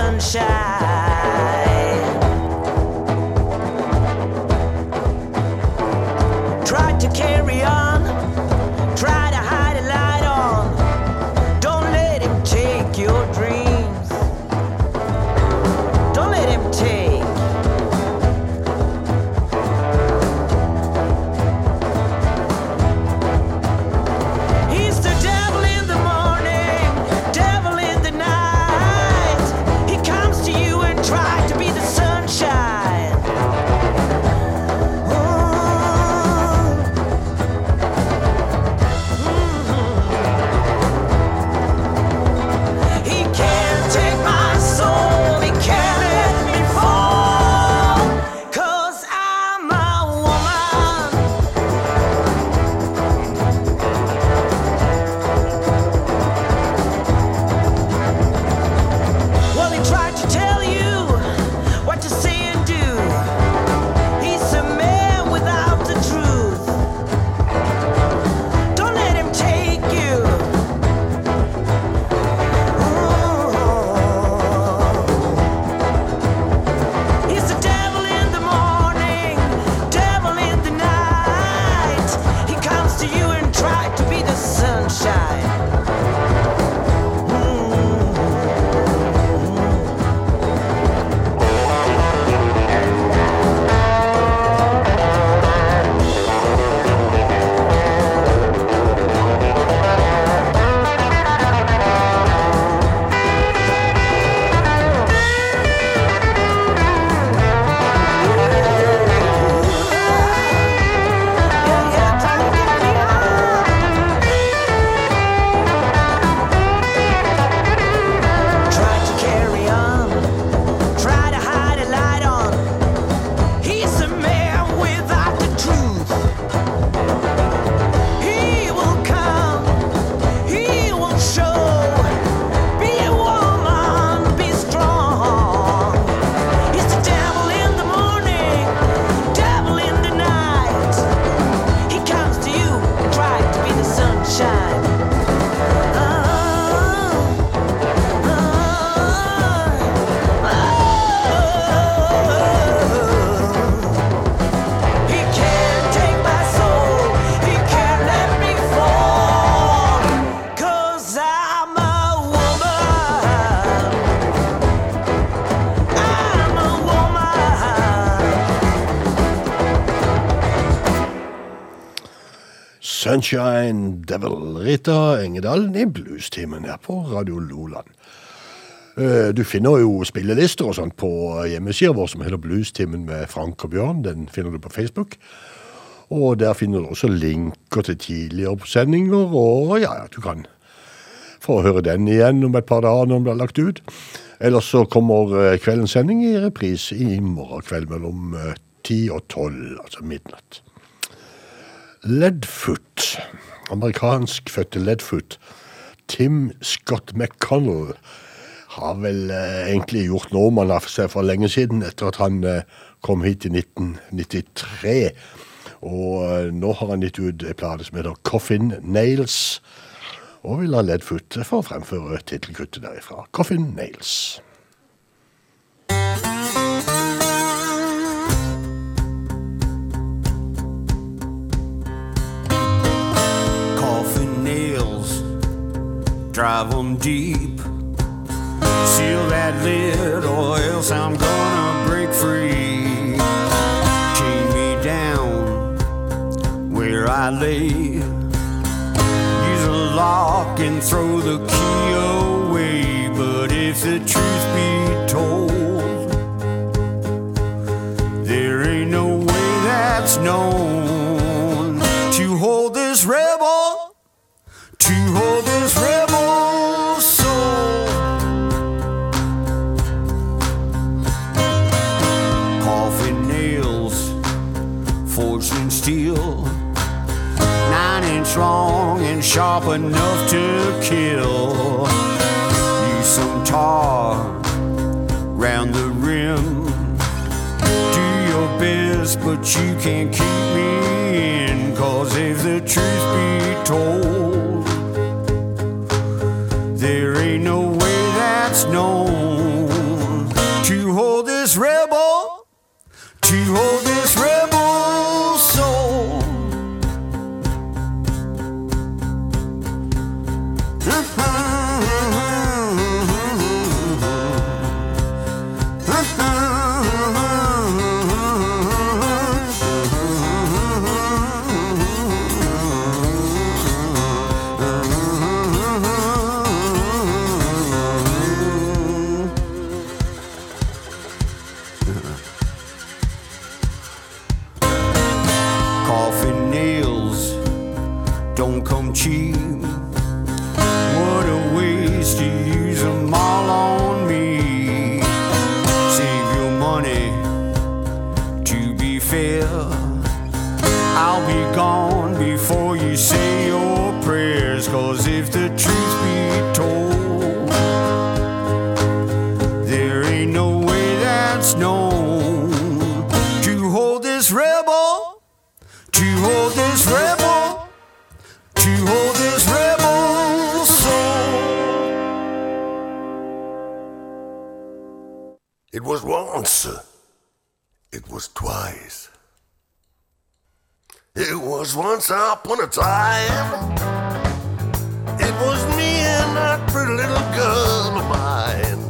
sunshine. Tried to carry on. Sunshine Devil. Rita Engedalen i Bluestimen her på Radio Loland. Eh, Du finner jo spillelister og sånt på hjemmesida vår som heter Bluestimen med Frank og Bjørn. Den finner du på Facebook. Og der finner du også linker til tidligere sendinger, og ja, ja, du kan få høre den igjen om et par dager når den blir lagt ut. Ellers så kommer eh, kveldens sending i reprise i morgen kveld mellom ti 10 og 12, altså midnatt. Leadfoot, amerikanskfødte Ledfoot, Tim Scott McConnell, har vel eh, egentlig gjort nordmann av seg for lenge siden, etter at han eh, kom hit i 1993. Og eh, nå har han gitt ut en plate som heter Coffin Nails, og vil ha Ledfoot for å fremføre tittelkuttet derifra. Coffin Nails. Drive 'em deep. Seal that lid, or else I'm gonna break free. Chain me down where I lay. Use a lock and throw the key away. But if the truth be told, there ain't no way that's known sharp enough to kill. Use some tar round the rim do your best, but you can't keep me in. Cause if the truth be told, twice. It was once upon a time. It was me and that pretty little girl of mine.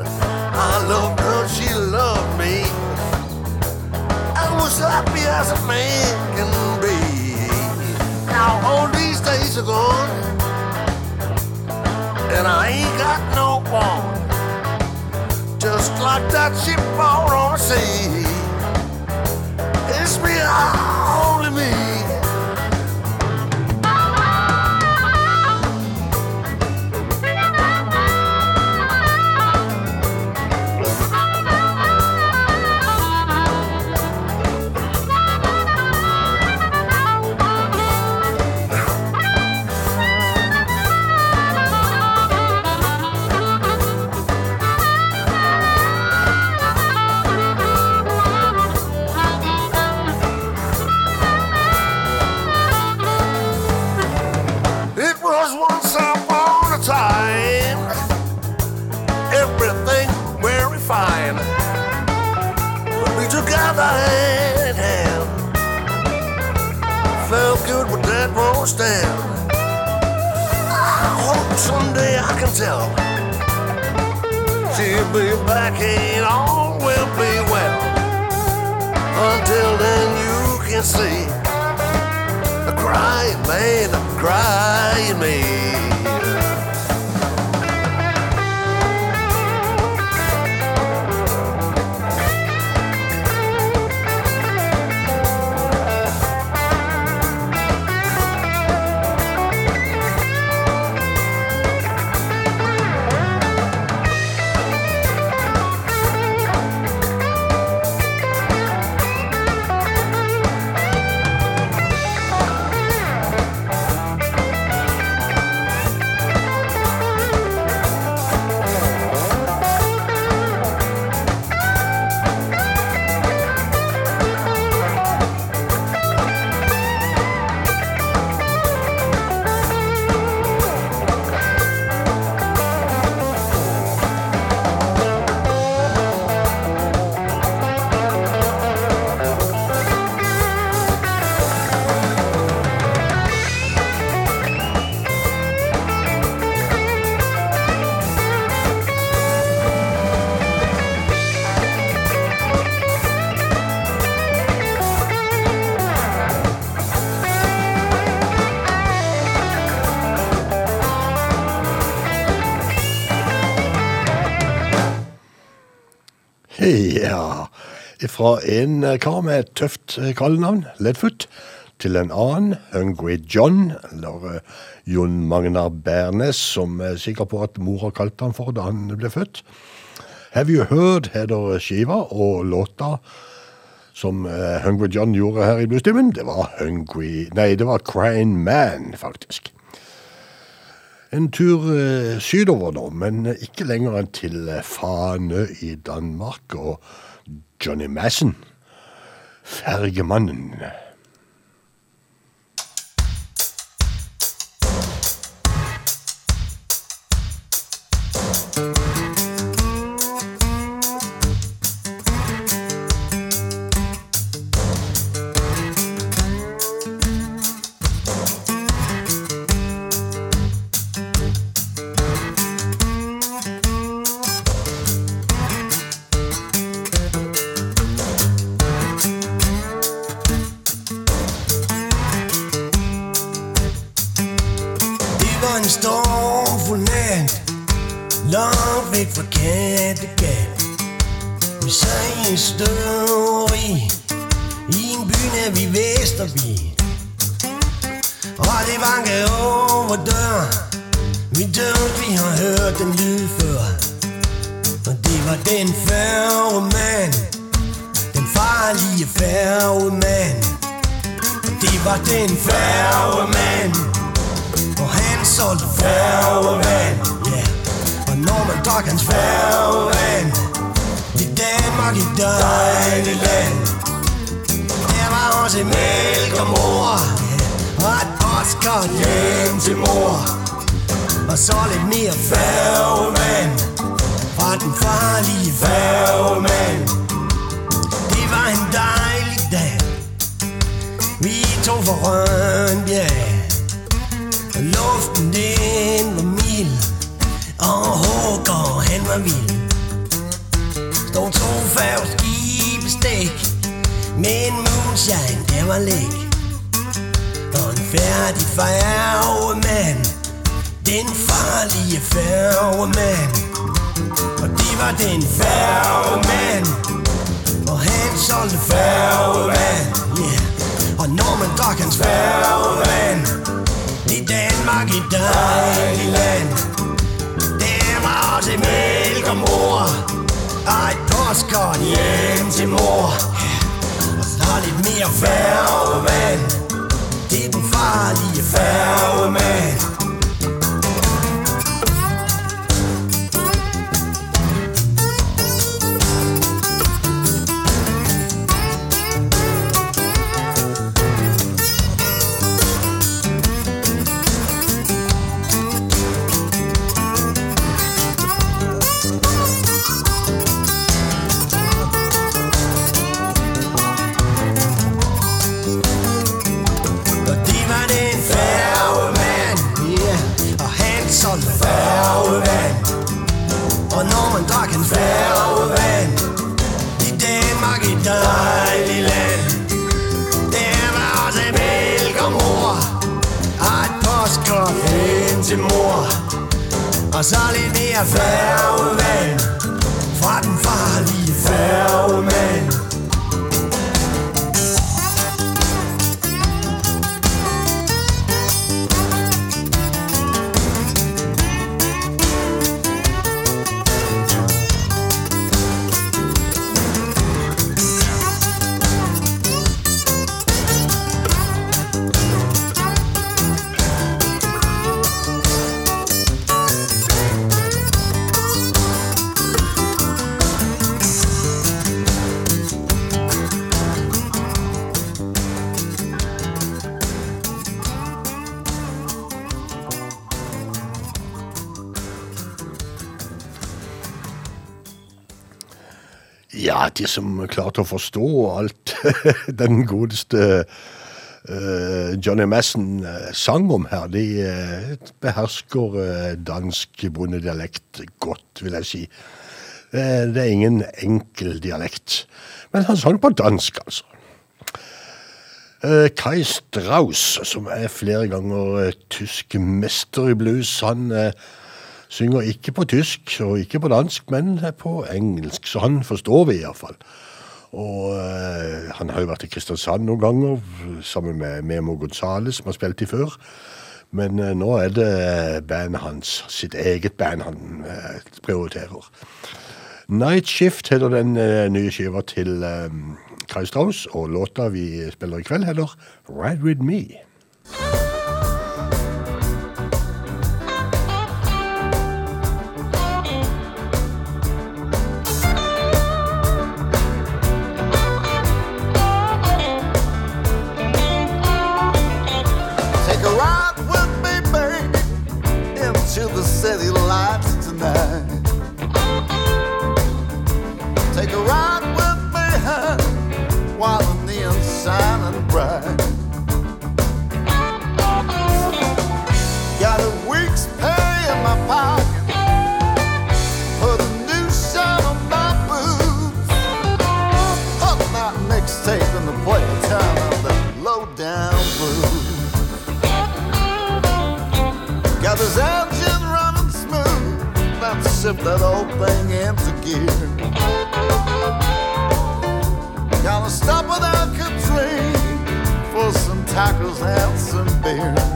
I loved her, she loved me. I was happy as a man can be. Now all these days are gone, and I ain't got no one. Just like that ship out on the sea. It's me, only won't. I hope someday I can tell. She'll be back and all will be well. Until then, you can see the crying man, a crying man. Fra en eh, kar med et tøft eh, kallenavn, Ledfoot, til en annen, Hungry John, eller eh, Jon Magnar Bærnes, som er sikker på at mor har kalt han for da han ble født. Have You Heard heter skiva, og låta som Hungry John gjorde her i Bluestimen, det var Hungry Nei, det var Crying Man, faktisk. En tur sydover nå, men ikke lenger enn til Fane i Danmark og Johnny Madsen. Fergemannen. Det Tog Rønbjerg og luften den var mild. Og Håker han var vild Stod to færgskibe stik Med en moonshine der var læk Og en færdig færgemand Den farlige færgemand Og det var den færgemand Og han solgte færgevand yeah. Og når man drak hans færgevand i Danmark i dejligt land. Der var også mælk og mor. Og et postkort hjem til mor. Og så lidt mere færgevand Det er den farlige færgemand Og så lidt mere færgevand Fra den farlige færgemand De som klarte å forstå alt <laughs> den godeste uh, Johnny Massen eh, sang om her, de uh, behersker uh, dansk bondedialekt godt, vil jeg si. Det er ingen enkel dialekt. Men han sang på dansk, altså. Kai Strauss, som er flere ganger tysk mester i blues, han synger ikke på tysk og ikke på dansk, men på engelsk, så han forstår vi iallfall. Og øh, han har jo vært i Kristiansand noen ganger, sammen med Memo Gonzales, som har spilt i før. Men øh, nå er det bandet hans, sitt eget band, han øh, prioriterer. Night Shift heter den nye skiva til øh, Kai Strauss, og låta vi spiller i kveld heter Ride With Me. Shift that old thing into gear. Gonna stop with Al Katrine for some tacos and some beer.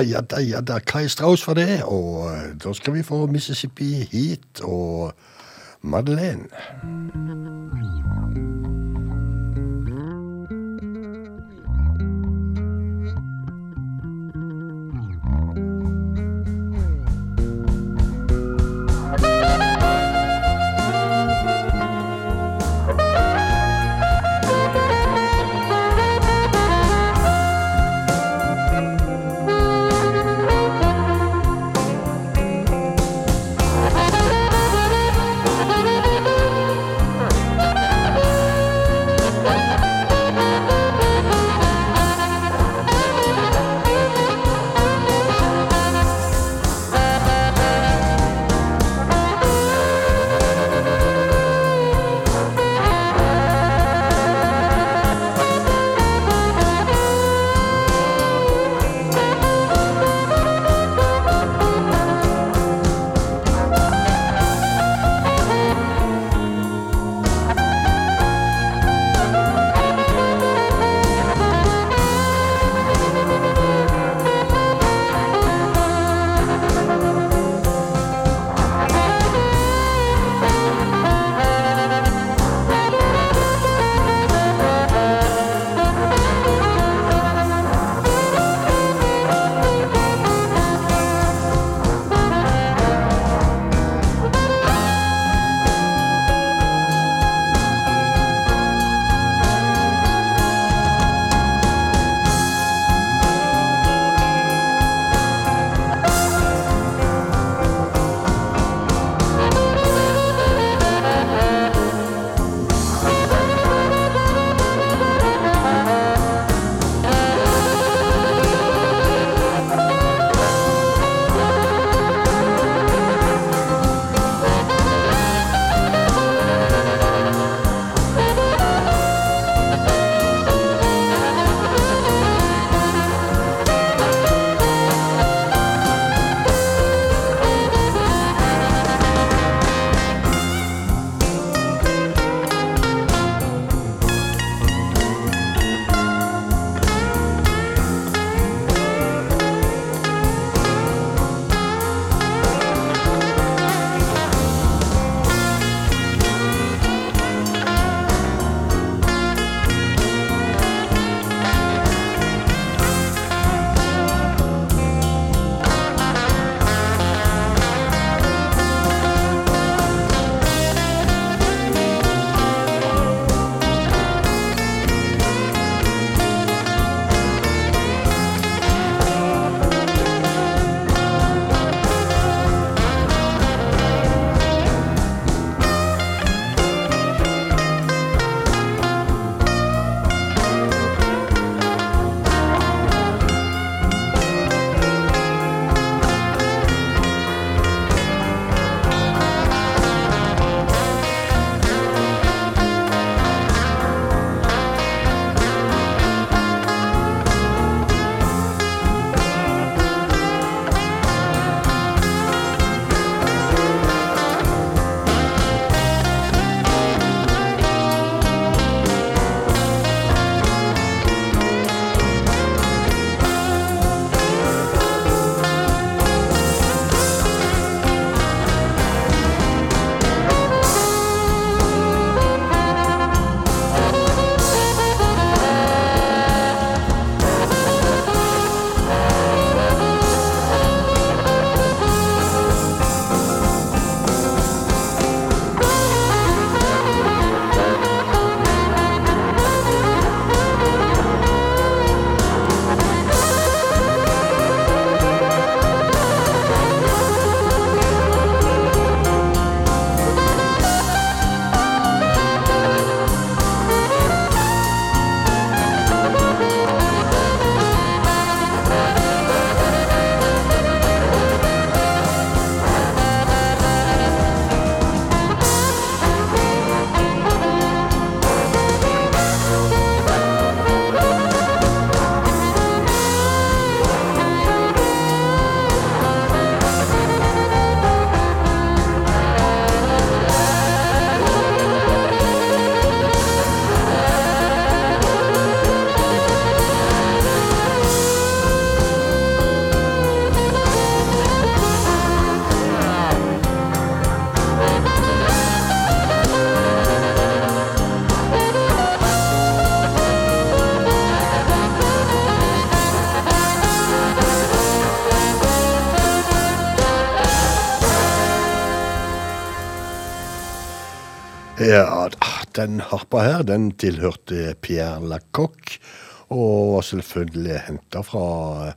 Ja da, ja da. Kai Strauss for det. Og eh, da skal vi få Mississippi Heat og Madeleine. den harpa her, den tilhørte Pierre Lacoque, og var selvfølgelig henta fra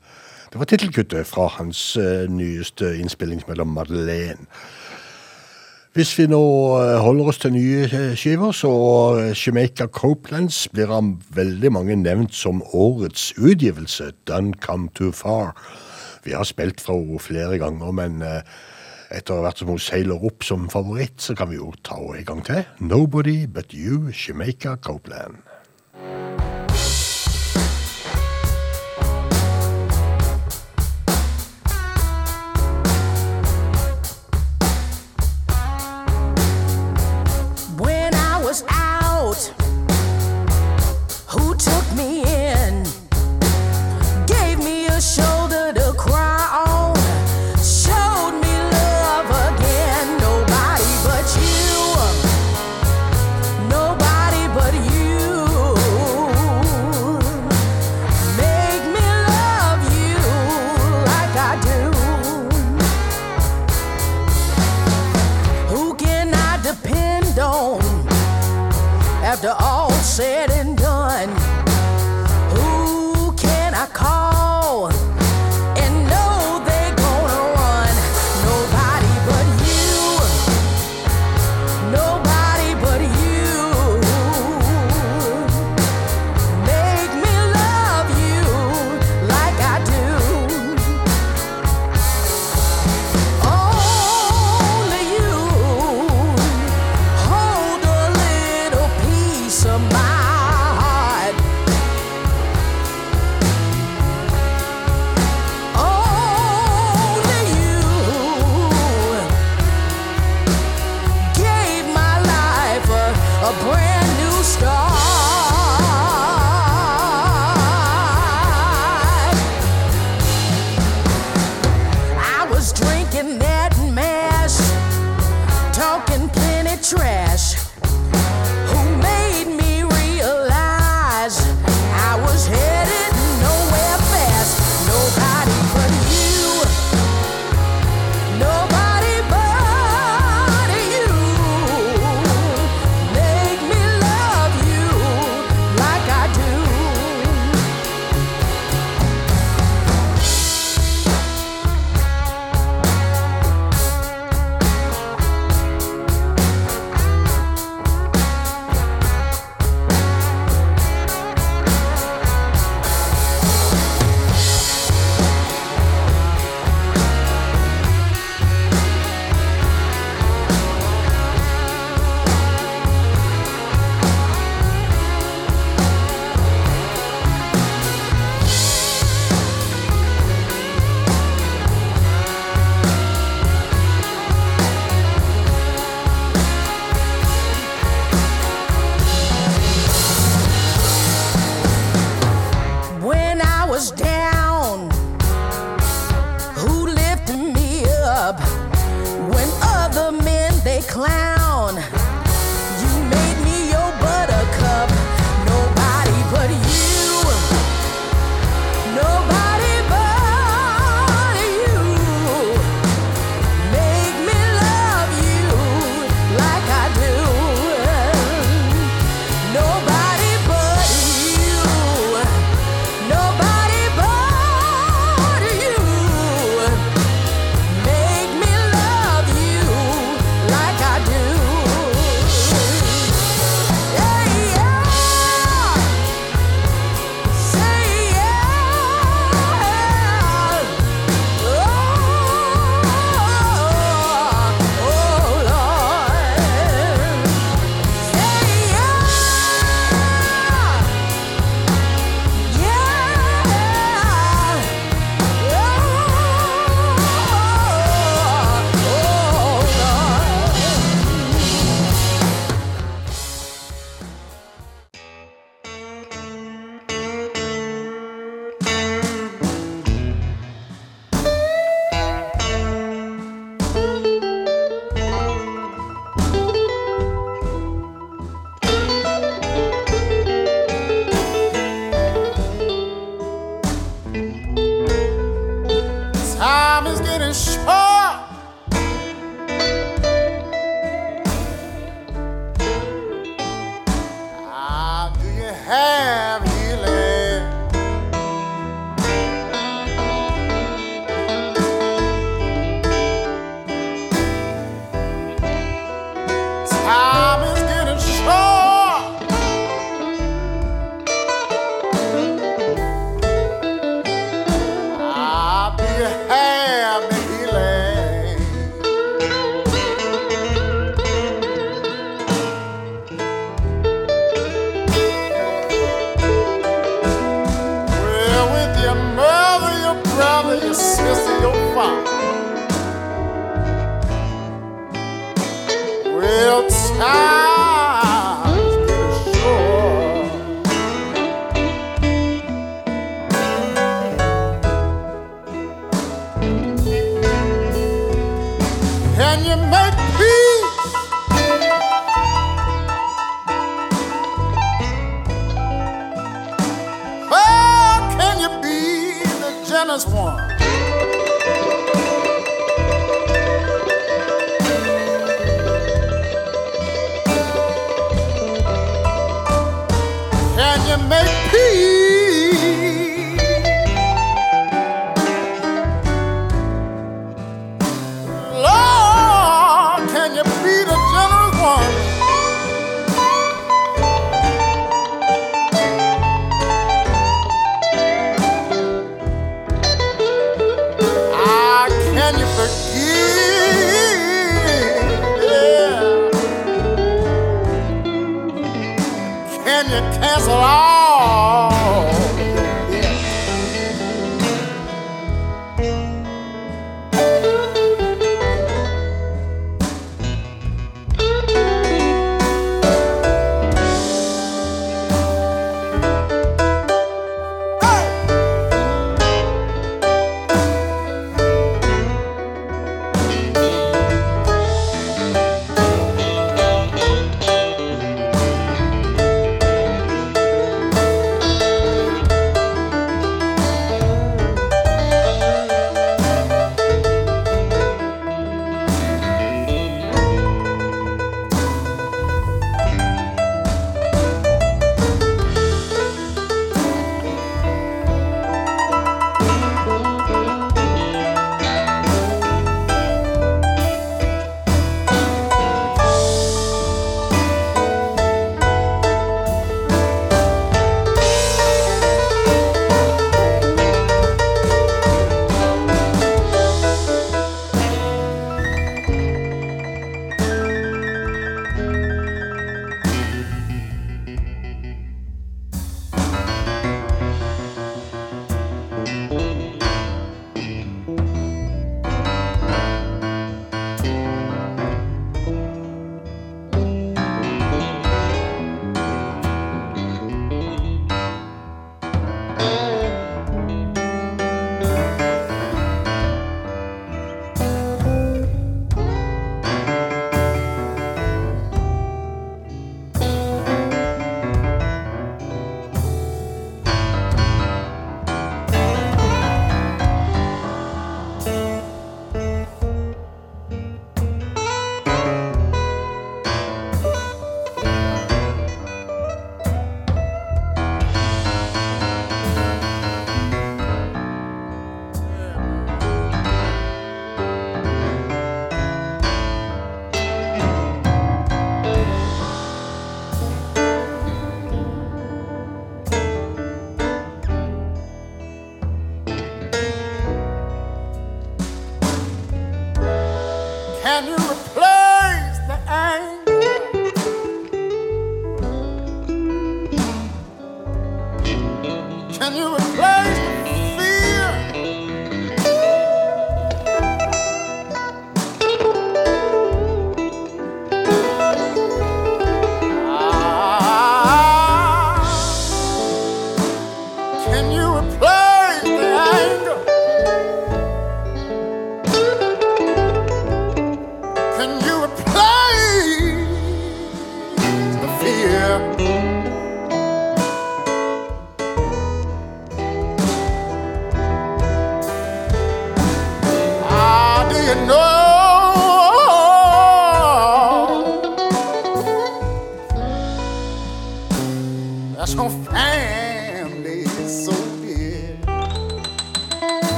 Det var tittelkuttet fra hans eh, nyeste innspilling mellom Madeleine. Hvis vi nå eh, holder oss til nye eh, skiver, så Jamaica Copelands blir av veldig mange nevnt som årets utgivelse, Done Come Too Far. Vi har spilt fra henne flere ganger, men etter å ha vært som hun seiler opp som favoritt, så kan vi jo ta henne en gang til. Nobody but you, Jamaica Copeland. Can you cancel all?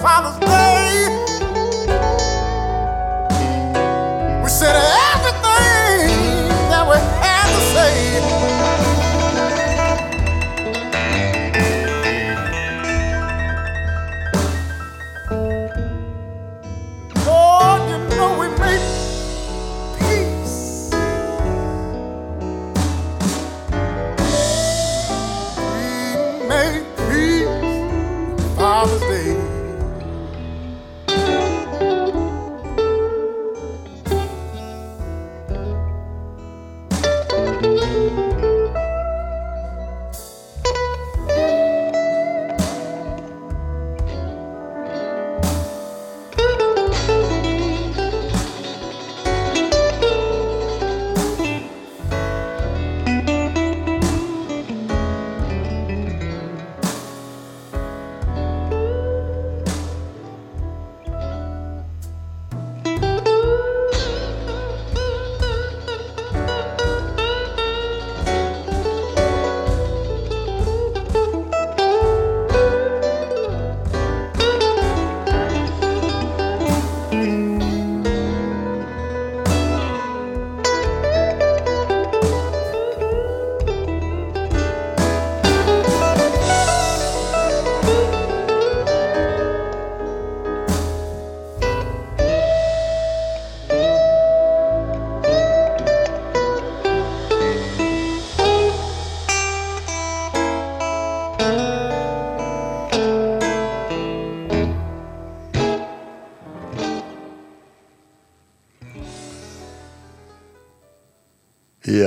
falas.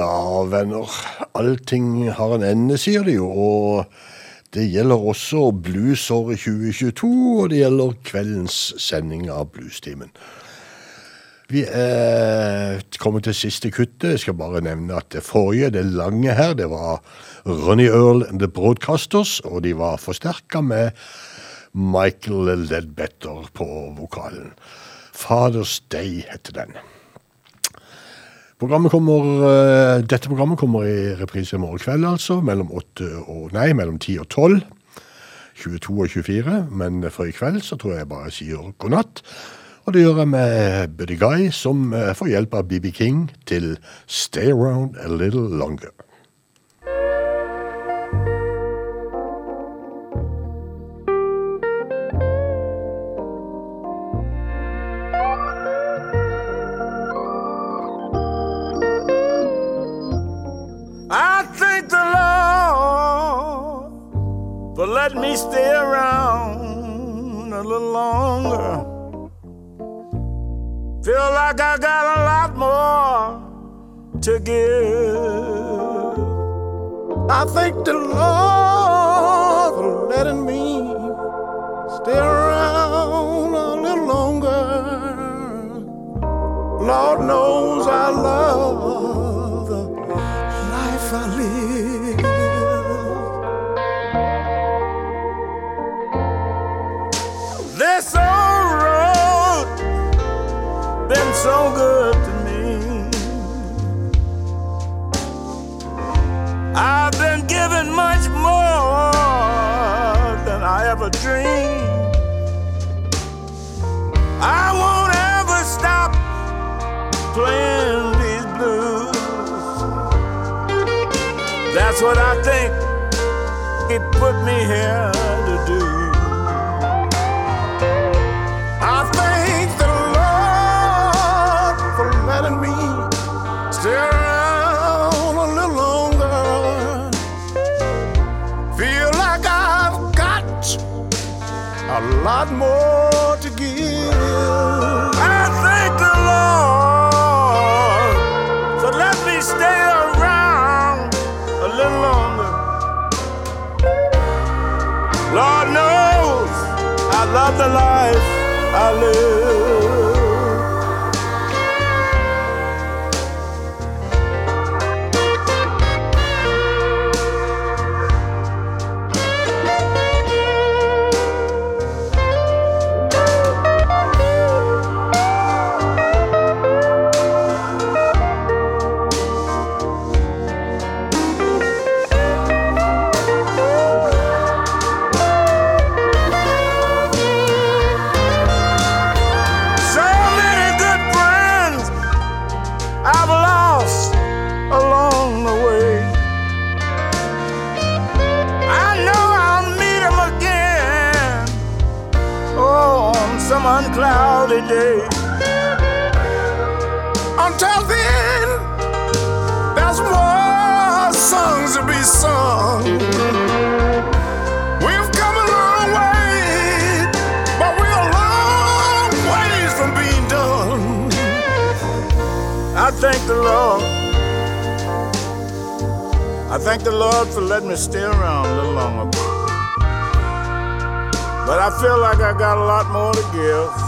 Ja, venner. Allting har en ende, sier de jo. Og det gjelder også bluesåret 2022, og det gjelder kveldens sending av Bluestimen. Vi er kommet til siste kuttet. Jeg skal bare nevne at det forrige, det lange her, det var Ronny Earl and The Broadcasters, og de var forsterka med Michael Ledbetter på vokalen. Father's Day heter den. Programmet kommer, eh, dette programmet kommer i reprise i morgen kveld, altså, mellom, 8 og, nei, mellom 10 og 12. 22 og 24, men for i kveld så tror jeg bare jeg sier god natt. Og det gjør jeg med Buddy Guy, som eh, får hjelp av BB King til Stay Around A Little Longer. Letting me stay around a little longer. Feel like I got a lot more to give. I thank the Lord for letting me stay around a little longer. Lord knows I love been so good to me. I've been given much more than I ever dreamed. I won't ever stop playing these blues. That's what I think it put me here lot more to give. I thank the Lord for letting me stay around a little longer. Lord knows I love the life I live. I thank the Lord for letting me stay around a little longer. But I feel like I got a lot more to give.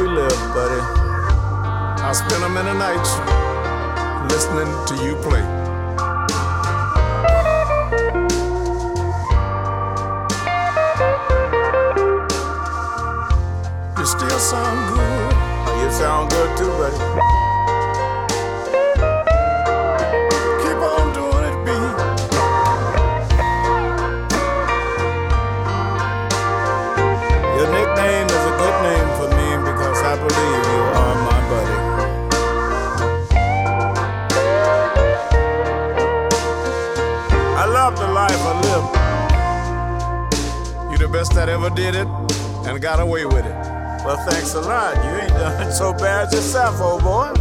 We live, buddy. I spend a many nights listening to you play. You still sound good. You sound good too, buddy. That ever did it and got away with it. Well, thanks a lot. You ain't done <laughs> so bad yourself, old boy.